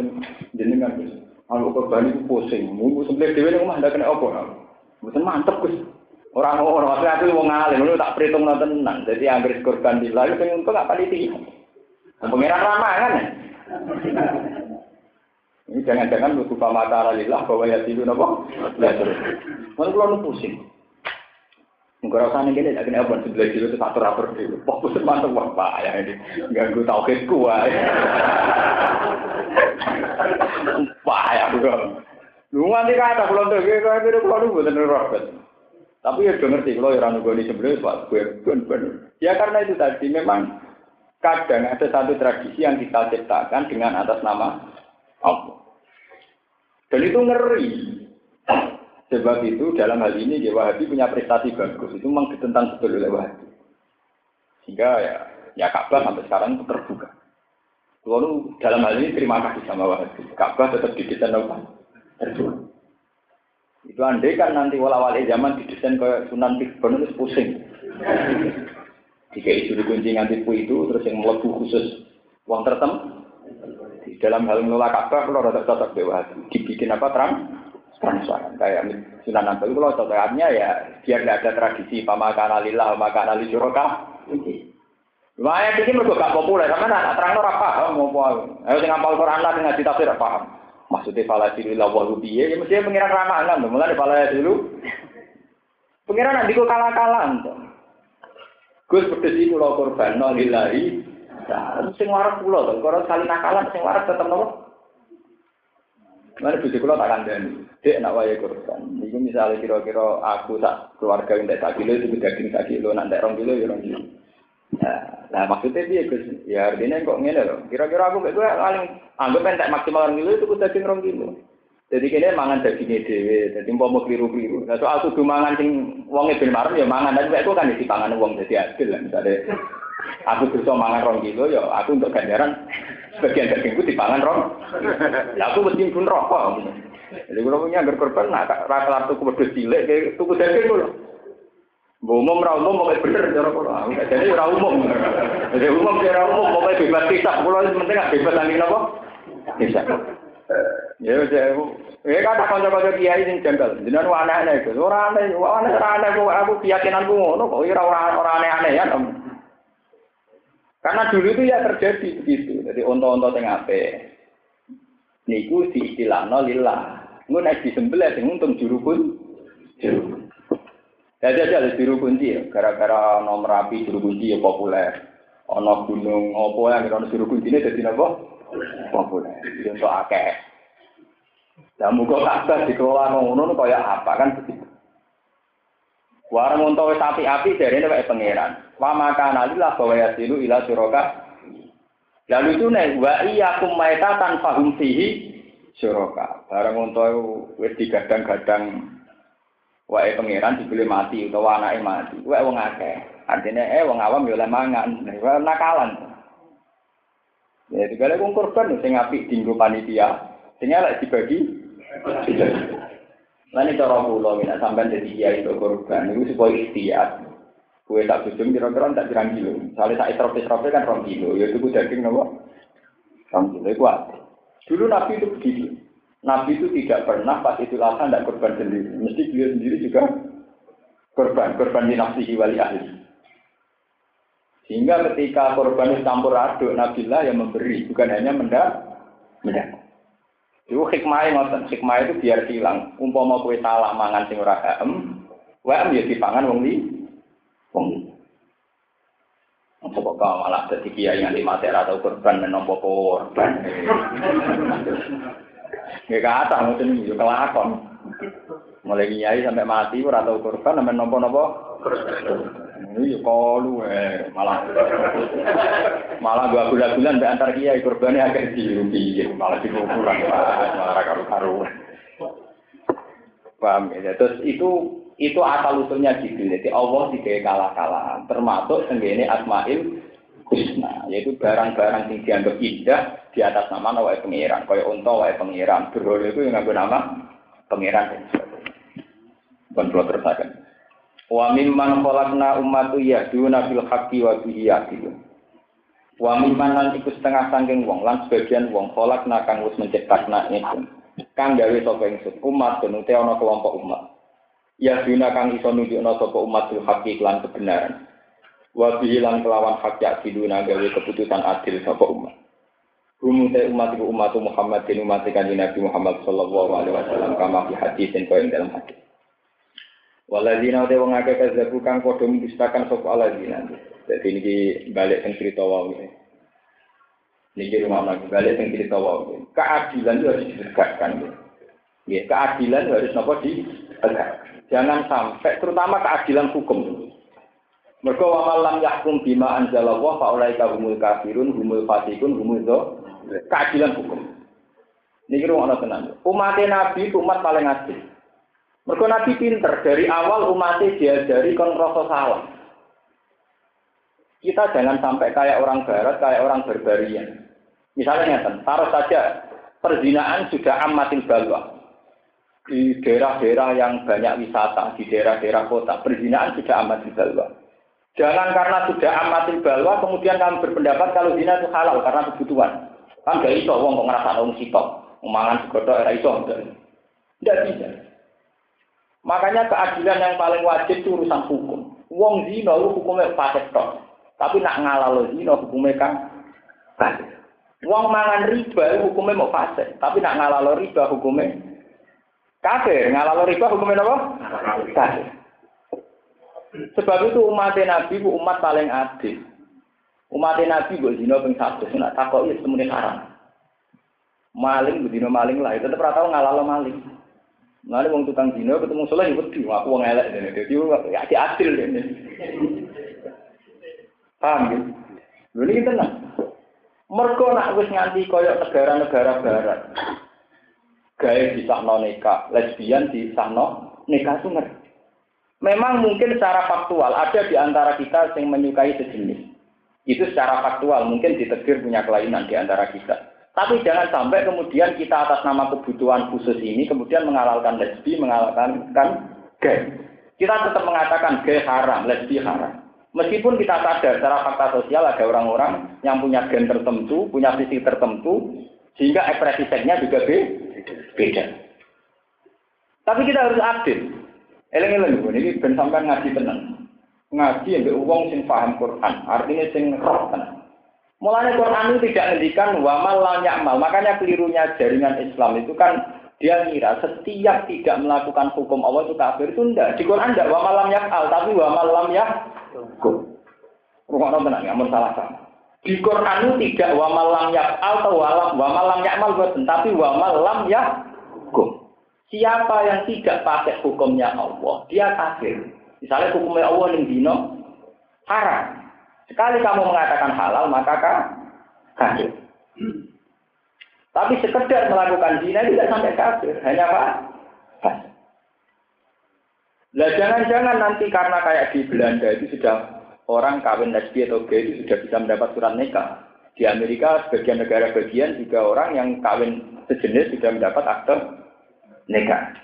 jenengan gus. Kalau korban itu pusing, mungkin sebelah dewi rumah ada kena apa? Mungkin mantep gus. Orang orang maksudnya aku mau ngalim, lu tak perhitung tenang. Jadi ambil korban di lalu, pengen untuk apa di Pengiran ramah kan? Ini jangan-jangan lu lupa mata lillah bahwa ya tidur nopo. Ya terus. Mana kalau pusing. Enggak rasa nih gini, akhirnya apa sebelah kilo itu satu rapor dulu. Fokus mantap wah pak ya ini ganggu tauhid kuat. Pak ya bukan. Lu nganti kata kalau tuh gue kayak gitu kalau lu bener robot. Tapi ya ngerti kalau orang nunggu di sebelah pak gue pun Ya karena itu tadi memang kadang ada satu tradisi yang kita ciptakan dengan atas nama Allah. Dan itu ngeri. Sebab itu dalam hal ini ya Wahabi punya prestasi bagus. Itu memang ditentang betul oleh Wahabi. Sehingga ya, ya Ka'bah sampai sekarang itu terbuka. Lalu dalam hal ini terima kasih sama Wahabi. Ka'bah tetap didesain apa? Terbuka. Itu andai kan nanti wala-wali zaman didesain ke Sunan Tikbon itu pusing. *laughs* Jika itu dikunci nganti itu, terus yang melebu khusus uang tertentu, di dalam hal mengelola Ka'bah kalau rada cocok dewa dibikin apa terang transparan. Kayak Sunan Ampel kalau contohnya ya biar tidak ada tradisi pamakan alillah, pamakan ali syuraka. Lumayan ini mereka gak populer, karena anak terang ora paham mau apa. Ayo sing ngapal Quran lah ngaji tafsir paham. Maksudnya fala silillah wa rubiye, ya mesti pengiran ramalan, mulai fala dulu. Pengiran nanti kok kalah-kalahan. Gus pedes itu lo korban lillahi. Sing waras pulau tuh, kalau sekali nakalan sing waras tetap nopo. Mana bujuk kulo tak kandani. Dek nak waya korban. Iku misalnya kira-kira aku tak keluarga yang tak kilo itu daging tak kilo, nak rong kilo ya rong kilo. Nah, nah maksudnya dia Gus, ya artinya kok ngene loh. Kira-kira aku kayak gue paling anggap entek maksimal rong kilo itu daging rong kilo. Jadi kini mangan dagingnya dewe, jadi mau mau keliru-keliru. Nah soal tuh mangan sing wongnya ben marem ya mangan, tapi aku kan di pangan wong jadi adil lah. Misalnya aku bisa mangan rong kilo, ya aku untuk ganjaran sebagian dagingku di pangan rong. Ya aku mesti pun rokok. Jadi kalau punya agar korban, nah rasa aku berdua cilik, kayak tuku daging dulu. Umum ra umum mau bener cara. Jadi umum. Jadi umum ra umum mau bebas kisah. Kula penting bebas. Ya wis ya. Eh kata kanca-kanca kiai sing janggal. Jenengan aneh-aneh. Ora aneh, ora aneh, ora aneh aku keyakinanku ngono kok ora ora aneh-aneh ya. Karena dulu itu ya terjadi begitu. Jadi onto-onto sing ape. Niku diistilahno lillah. Ngono nek disembelih sing untung juru pun juru. Jadi aja juru kunci ya, gara-gara nomor api juru kunci ya populer. Ono gunung opo yang ono juru kunci ini jadi apa? Populer. Untuk akeh. Dan muka kabeh dikelola ngono kaya apa kan begitu. Warung untuk sapi api dari ini pakai pangeran. Wa maka nalilah bahwa yasilu ila suroka. Lalu itu nih wa iya kumaita tanpa humsihi suroka. Barang untuk wis digadang-gadang wae pangeran dibeli mati utawa anake mati. Wae wong akeh. Artinya eh wong awam ya mangan. Wae nakalan. Ya digale wong korban sing apik dinggo panitia. Sing elek dibagi. Lan itu cara kula nek sampean dadi kiai itu korban niku supaya ikhtiar. Kue tak bujum kira-kira tak pirang kilo. Soalnya tak tropis-tropis kan rong kilo. Ya itu daging nopo. Rong kilo itu Dulu Nabi itu begitu. Nabi itu tidak pernah pas itu lasa tidak korban sendiri. Mesti beliau sendiri juga korban, korban di nafsihi wali ahli. Sehingga ketika korban campur aduk, Nabilah yang memberi, bukan hanya mendak, mendak. Itu hikmahnya ngoten, hikmah itu biar hilang. Umpama kue salah mangan sing ora em, wae ya dipangan wong li, wong li. Apa kok malah dadi kiai di mati atau korban menompo korban. Nggak kata mungkin yo kelakon. Mulai kiai sampai mati ora tau korban sampai nopo-nopo. Ini yo kalu eh malah malah gua gula-gulan mbek antar kiai korbannya agak dirugi malah dibukulan malah karu-karu. Paham ya? Terus itu itu asal usulnya gitu. Jadi Allah tidak kalah-kalahan. Termasuk tenggene Asmail Husna, yaitu barang-barang yang dianggap indah di atas nama nawai pengiran. Kaya unta wae pengiran. Berholo itu yang nganggo nama pengiran dan sebagainya. Bukan terusakan. Wa mimman khalaqna ummatu yahduna bil haqqi wa bihi yahdun. Wa mimman lan iku setengah sangking wong lan sebagian wong khalaqna kang wis menciptakna itu. Kang gawe sapa ingsun umat ben ana kelompok umat. Ya dina kang iso nunjukna sapa umat bil haqqi lan kebenaran. Wa bihi lan kelawan hak ya dina gawe keputusan adil sapa umat. Rumu te umat iku umat Muhammad din umat Nabi Muhammad sallallahu alaihi wasallam kama fi hadis yang kau dalam hadis. Waladina udah wong akeh kazzabu kang padha mendustakan sapa aladina. Dadi niki balik teng cerita wae. Niki rumah lagi balik teng cerita wae. Keadilan itu harus ditegakkan. Ya, keadilan harus nopo ditegakkan. Jangan sampai terutama keadilan hukum. Mereka wa malam yahkum bima anzalallah fa ulaika humul kafirun humul fasikun humul keadilan hukum. Ini kira ana tenan. Umat Nabi umat paling adil. Mereka Nabi pinter dari awal umatnya diajari kon rasa salah. Kita jangan sampai kayak orang barat, kayak orang berbarian. Misalnya taruh saja perzinaan sudah amatin balwa. Di daerah-daerah yang banyak wisata, di daerah-daerah kota, perzinaan sudah amatin balwa. Jangan karena sudah amatin balwa, kemudian kamu berpendapat kalau zina itu halal karena kebutuhan. Kan gak iso wong kok ngerasa wong sitok. Mangan segodok era iso. Tidak bisa. Makanya keadilan yang paling wajib itu urusan hukum. Wong zina itu hukumnya fasik tok. Tapi nak ngalalo zina hukumnya kan fasik. Wong mangan riba hukumnya mau fasik. Tapi nak ngalalo riba hukumnya kafir. Ngalalo riba hukumnya apa? Kafir. Sebab itu umat Nabi itu umat paling adil. Umat Nabi gue zina ping satu, nak takok ya semuanya haram. Maling gue maling lah, itu tetap tahu ngalalo maling. Lalu wong tukang zina ketemu soleh ya wedi, aku wong elek dene. Dadi ya di adil dene. Paham ya? Lho iki tenang. Mergo nak wis nganti koyok negara-negara barat. Gawe disahno nikah, lesbian disahno nikah itu ngerti. Memang mungkin secara faktual ada di antara kita yang menyukai sejenis. Itu secara faktual mungkin ditegur punya kelainan di antara kita. Tapi jangan sampai kemudian kita atas nama kebutuhan khusus ini kemudian mengalalkan lesbi, mengalalkan kan gay. Kita tetap mengatakan gay haram, lesbi haram. Meskipun kita sadar secara fakta sosial ada orang-orang yang punya gen tertentu, punya visi tertentu, sehingga ekspresi seksnya juga beda. Tapi kita harus adil. Eleng-eleng, ini ben sampai ngaji tenang. Ngaji yang uang sing paham Quran, artinya sing roh tenang. Mulanya Quran itu tidak ngendikan wamal yakmal. Makanya kelirunya jaringan Islam itu kan dia ngira setiap tidak melakukan hukum Allah itu kafir itu enggak. Di Quran enggak wamal yakal, tapi wamal yakum. Rumah tenang, nggak salah sama. Di Quran itu tidak wamal lam yakal atau walam wamal lam tapi wamal lam yakum. Siapa yang tidak pakai hukumnya Allah, dia kafir. Misalnya hukumnya Allah yang dino haram. Sekali kamu mengatakan halal, maka kafir. Tapi sekedar melakukan zina tidak sampai kafir, hanya apa? Lah jangan-jangan nanti karena kayak di Belanda itu sudah orang kawin lesbi atau gay itu sudah bisa mendapat surat nikah. Di Amerika sebagian negara bagian juga orang yang kawin sejenis sudah mendapat akte nikah.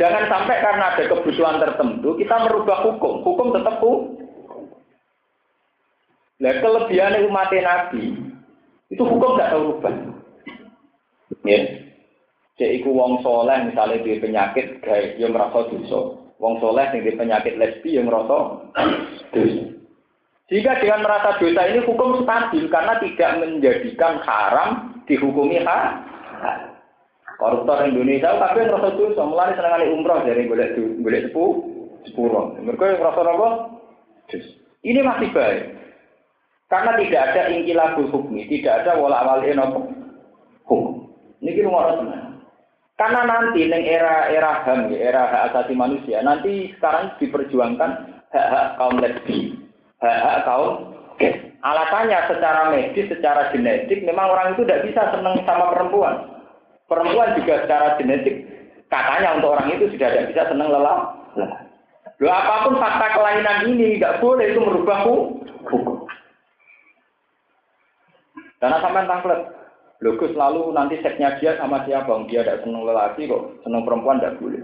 Jangan sampai karena ada kebutuhan tertentu kita merubah hukum. Hukum tetap hukum. Nah kelebihan umat Nabi itu hukum gak tahu rubah. Ya. Cek iku wong soleh misalnya di penyakit gay yang merasa dosa. Wong soleh yang di penyakit lesbi yang merasa dosa. Jika dengan merasa dosa ini hukum stabil karena tidak menjadikan haram dihukumi haram. Koruptor Indonesia tapi ngerasa dosa, mulai senengane umroh dari golek golek sepuh sepuro. Mereka ngerasa apa? Ini masih baik. Karena tidak ada ingkilabul hukmi, tidak ada wala awal hukum. Ini kita mau Karena nanti neng era era ham, era hak asasi manusia, nanti sekarang diperjuangkan hak-hak kaum lesbi, hak-hak kaum Alasannya secara medis, secara genetik, memang orang itu tidak bisa senang sama perempuan. Perempuan juga secara genetik katanya untuk orang itu sudah tidak bisa senang lelah. Loh, apa pun fakta kelainan ini nggak boleh itu merubah hukum. Karena sampai tangklet, logus lalu nanti seksnya dia sama siapa? Dia tidak senang lelaki kok, senang perempuan tidak boleh.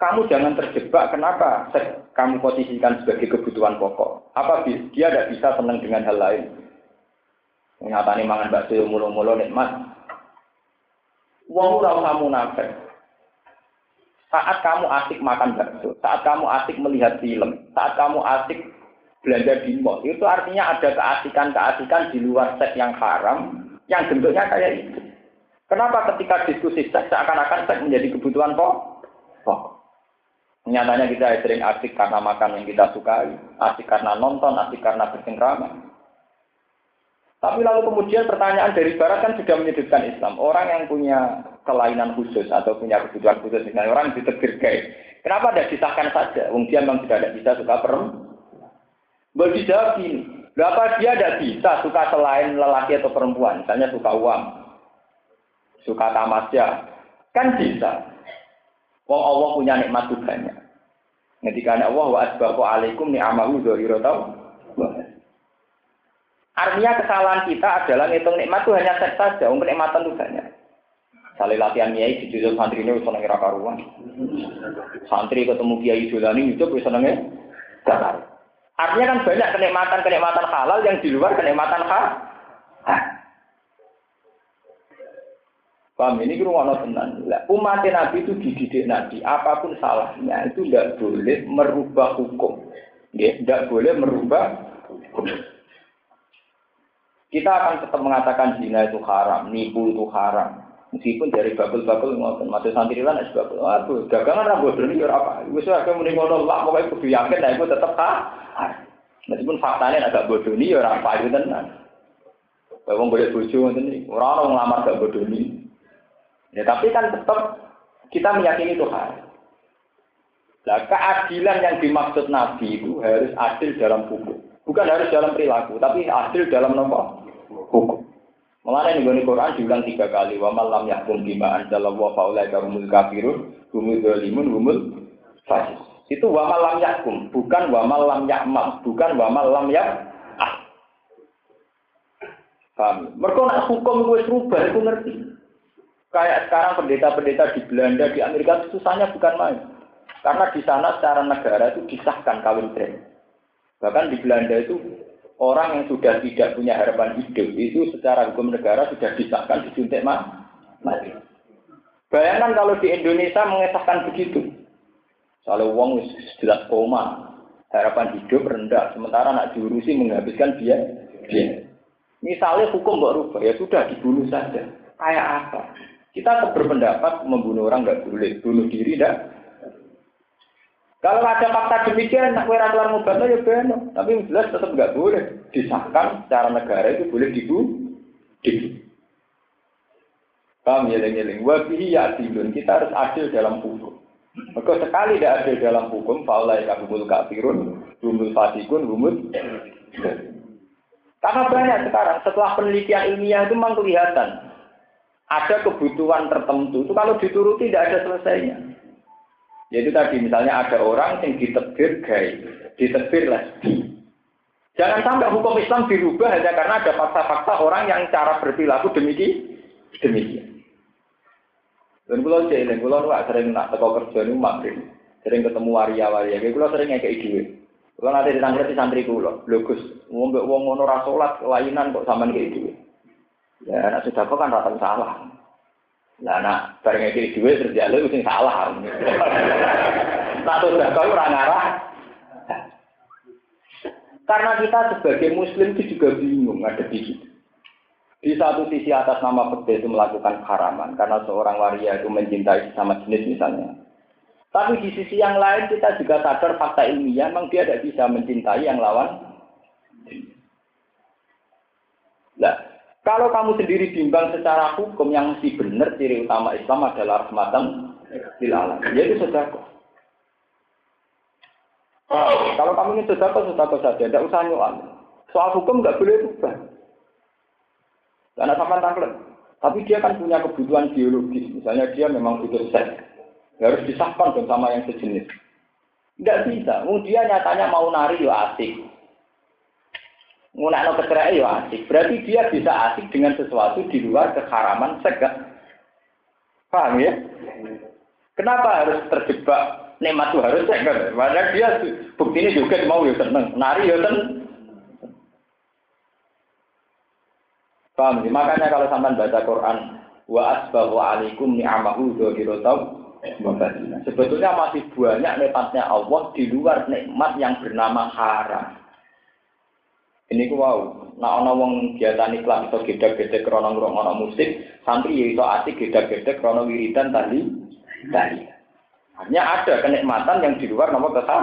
Kamu jangan terjebak. Kenapa seks kamu posisikan sebagai kebutuhan pokok? Apa dia tidak bisa senang dengan hal lain? Nyatani mangan bakso mulu-mulu nikmat, Wong ora usah munafik. Saat kamu asik makan bakso, saat kamu asik melihat film, saat kamu asik belanja di mall, itu artinya ada keasikan-keasikan di luar seks yang haram, yang bentuknya kayak itu. Kenapa ketika diskusi seks seakan-akan seks menjadi kebutuhan pokok? Nyatanya kita sering asik karena makan yang kita sukai, asik karena nonton, asik karena bersengkrama. Tapi lalu kemudian pertanyaan dari Barat kan sudah menyudutkan Islam. Orang yang punya kelainan khusus atau punya kebutuhan khusus, misalnya orang ditegur. Kenapa tidak disahkan saja? Mungkin memang tidak bisa suka perempuan. Boleh dijawab gini, berapa dia tidak bisa suka selain lelaki atau perempuan? Misalnya suka uang, suka tamasya. Kan bisa. Wong Allah punya nikmat banyak. Ketika Allah wa asbahu alaikum ni'amahu dzahiratan Artinya kesalahan kita adalah ngitung nikmat itu hanya seks saja, untuk nikmatan itu banyak. Sali latihan kiai di jujur santri ini bisa nengi karuan. Santri ketemu kiai dolani itu bisa gak Artinya kan banyak kenikmatan-kenikmatan halal yang di luar kenikmatan halal. Paham ini kira ngono tenan. Lah umat Nabi itu dididik Nabi, apa pun salahnya itu tidak boleh merubah hukum. Tidak boleh merubah hukum. Kita akan tetap mengatakan zina itu haram, nipu itu haram. Meskipun dari babel-babel ngoten, masih santri lan es babel. Aduh, dagangan ra bodoh ini apa? Wis ora muni ngono lah, pokoke kudu yakin nek itu tetap haram. Meskipun faktanya agak bodoh ini ya ora payu tenan. Wong boleh bojo ngoten iki, ora ono nglamar gak bodoh ini. Ya, tapi kan tetap kita meyakini Tuhan. Nah, keadilan yang dimaksud Nabi itu harus adil dalam hukum. Bukan harus dalam perilaku, tapi adil dalam nomor hukum. Mengenai nih Quran diulang tiga kali. Wa malam yahkum bima anzalallahu faulaika humul kafirun, humul zalimun, humul fasis. Itu wa malam yahkum, bukan wa malam yakmal, bukan wa malam yak ah. Paham? Mereka nak hukum gue serubah, itu ngerti. Kayak sekarang pendeta-pendeta di Belanda, di Amerika itu susahnya bukan main. Karena di sana secara negara itu disahkan kawin tren. Bahkan di Belanda itu orang yang sudah tidak punya harapan hidup itu secara hukum negara sudah disahkan disuntik mati. Bayangkan kalau di Indonesia mengesahkan begitu. Kalau uang jelas koma, harapan hidup rendah, sementara anak diurusi menghabiskan dia. dia. Misalnya hukum nggak rubah, ya sudah dibunuh saja. Kayak apa? Kita berpendapat membunuh orang nggak boleh, bunuh diri tidak. Kalau ada fakta demikian, nak kira keluar mubah ya benar. Tapi jelas tetap nggak boleh disahkan secara negara itu boleh dibunuh. Dibu. Paham ya lengi Wabihi ya. Kita harus adil dalam hukum. Maka sekali tidak adil dalam hukum, faulai kabul kafirun, rumul fasikun, rumul. Karena banyak sekarang, setelah penelitian ilmiah itu memang kelihatan ada kebutuhan tertentu itu kalau dituruti tidak ada selesainya. Yaitu tadi misalnya ada orang yang ditebir gay, ditebir lesbi. Jangan sampai hukum Islam dirubah hanya karena ada fakta-fakta orang yang cara berperilaku demikian. demikian. Dan kalau jadi, kalau lu sering nak teko kerja ini makin sering ketemu waria-waria, kalau sering kayak ide. Kalau nanti ditangkap di santri kulo, bagus. Wong wong ngono rasulat kelainan kok sama kayak ide. Ya, anak sudah kan rata salah. Nah, nak bareng iki duwe terus jalur sing salah. Nah, sudah kau orang arah. Karena kita sebagai muslim itu juga bingung ada di situ. Di satu sisi atas nama petir itu melakukan haraman karena seorang waria itu mencintai sama jenis misalnya. Tapi di sisi yang lain kita juga sadar fakta ilmiah memang dia tidak bisa mencintai yang lawan. Nah, kalau kamu sendiri bimbang secara hukum yang mesti benar ciri utama Islam adalah rahmatan lil alam. Yaitu sedekah. Kalau kamu ingin sedekah, sedekah saja, tidak usah nyual. Soal hukum nggak boleh berubah. Karena sama tangklet. Tapi dia kan punya kebutuhan biologis. Misalnya dia memang butuh seks. Harus disahkan dong sama yang sejenis. Nggak bisa. Dia nyatanya mau nari ya asik ngunakno kecerai ya asik. Berarti dia bisa asik dengan sesuatu di luar keharaman segak. Paham ya? Kenapa harus terjebak nikmat itu harus segak? Padahal dia bukti ini juga mau ya seneng, nari ya seneng. Paham ya? Makanya kalau sampai baca Quran, wa asbahu alaikum ni'amahu dzahiratan Sebetulnya masih banyak nikmatnya Allah di luar nikmat yang bernama haram. Ini ku wow, nah ono wong kegiatan iklan atau gedek-gedek krono ngrungokno musik, santri ya itu asik gedek-gedek krono wiridan tadi tadi. Hanya ada kenikmatan yang di luar nama kesal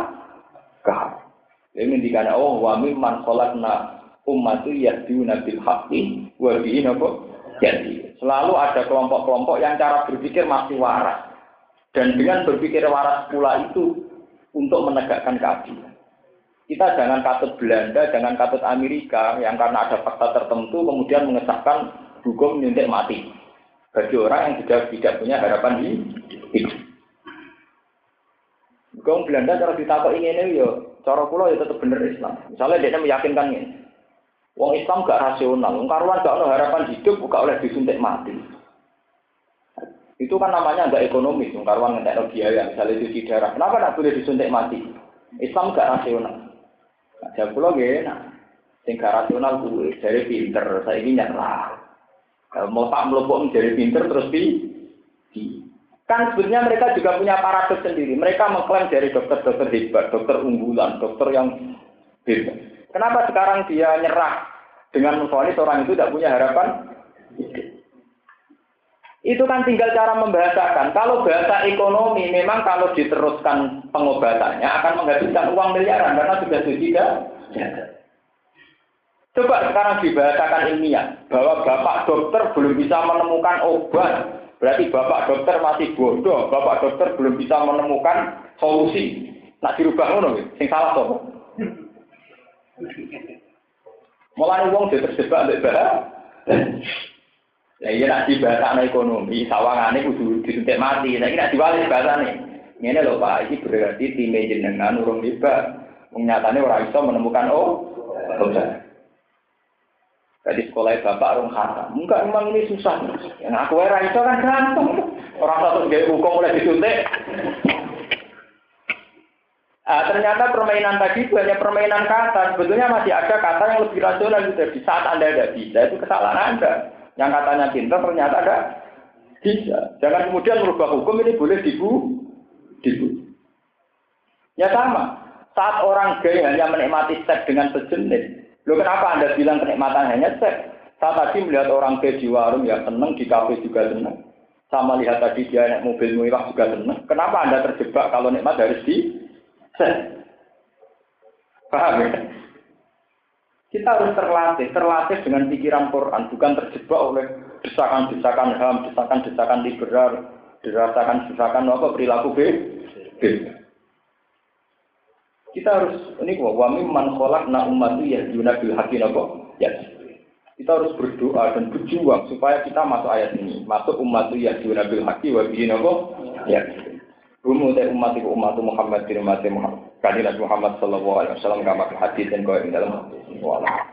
kehar. Ini dikatakan oh wa mimman khalaqna ummatu yahduna bil haqqi wa bihi napa jadi. Selalu ada kelompok-kelompok yang cara berpikir masih waras. Dan dengan berpikir waras pula itu untuk menegakkan keadilan. Kita jangan katut Belanda, jangan katut Amerika yang karena ada fakta tertentu kemudian mengesahkan hukum nyuntik mati bagi orang yang sudah tidak punya harapan di hidup. Hukum Belanda cara ditakut ini yo, cara pulau ya tetap bener Islam. Misalnya dia meyakinkan ini, Wong Islam gak rasional, wong karuan gak ada harapan hidup, gak oleh disuntik mati. Itu kan namanya agak ekonomis, wong karuan ngetek biaya, misalnya cuci darah. Kenapa tidak boleh disuntik mati? Islam gak rasional. Jawab pulau gak enak. Sing rasional gue, dari pinter, saya ini nyerah. Mau tak melopok menjadi pinter terus di, di. Kan sebenarnya mereka juga punya paradoks sendiri. Mereka mengklaim dari dokter-dokter hebat, dokter unggulan, dokter yang hebat. Kenapa sekarang dia nyerah dengan memfonis orang itu tidak punya harapan? Itu kan tinggal cara membahasakan. Kalau bahasa ekonomi memang kalau diteruskan pengobatannya akan menghabiskan uang miliaran karena sudah sudah Coba sekarang dibahasakan ilmiah bahwa bapak dokter belum bisa menemukan obat, berarti bapak dokter masih bodoh, bapak dokter belum bisa menemukan solusi. Nak dirubah ngono, sing salah tuh. Mulai uang dia terjebak. Ya iya nak dibahas ekonomi, sawangane kudu disuntik mati. Nah, ini nak diwali bahasane. Ini lho Pak, ini berarti tim jenengan urung tiba. Nyatane orang bisa menemukan oh, obat. Jadi sekolah bapak orang haram. Enggak, memang ini susah. Yang aku era itu kan gampang. Orang satu gaya hukum mulai disuntik. Nah, ternyata permainan tadi itu hanya permainan kata. Sebetulnya masih ada kata yang lebih rasional gitu. Di saat Anda tidak bisa, itu kesalahan Anda. Yang katanya pintar ternyata ada bisa. Jangan kemudian merubah hukum ini boleh dibu. dibu. Ya sama. Saat orang gay hanya menikmati seks dengan sejenis, Loh kenapa Anda bilang kenikmatan hanya seks? Saya tadi melihat orang ke di warung ya seneng, di kafe juga seneng. Sama lihat tadi dia naik mobil mewah juga seneng. Kenapa Anda terjebak kalau nikmat harus di seks? Paham ya? Kita harus terlatih, terlatih dengan pikiran Quran, bukan terjebak oleh desakan-desakan HAM, desakan-desakan liberal, desakan-desakan apa perilaku B. B. Kita harus ini kok wa mimman na ummatu yahduna bil haqqi Ya. Kita harus berdoa dan berjuang supaya kita masuk ayat ini. Masuk ummatu yahduna bil haqqi wa bihi Ya. Rumu umat umat Muhammad bin umat Muhammad. Kanjeng Muhammad sallallahu alaihi wasallam kama hadis dan kau dalam wala.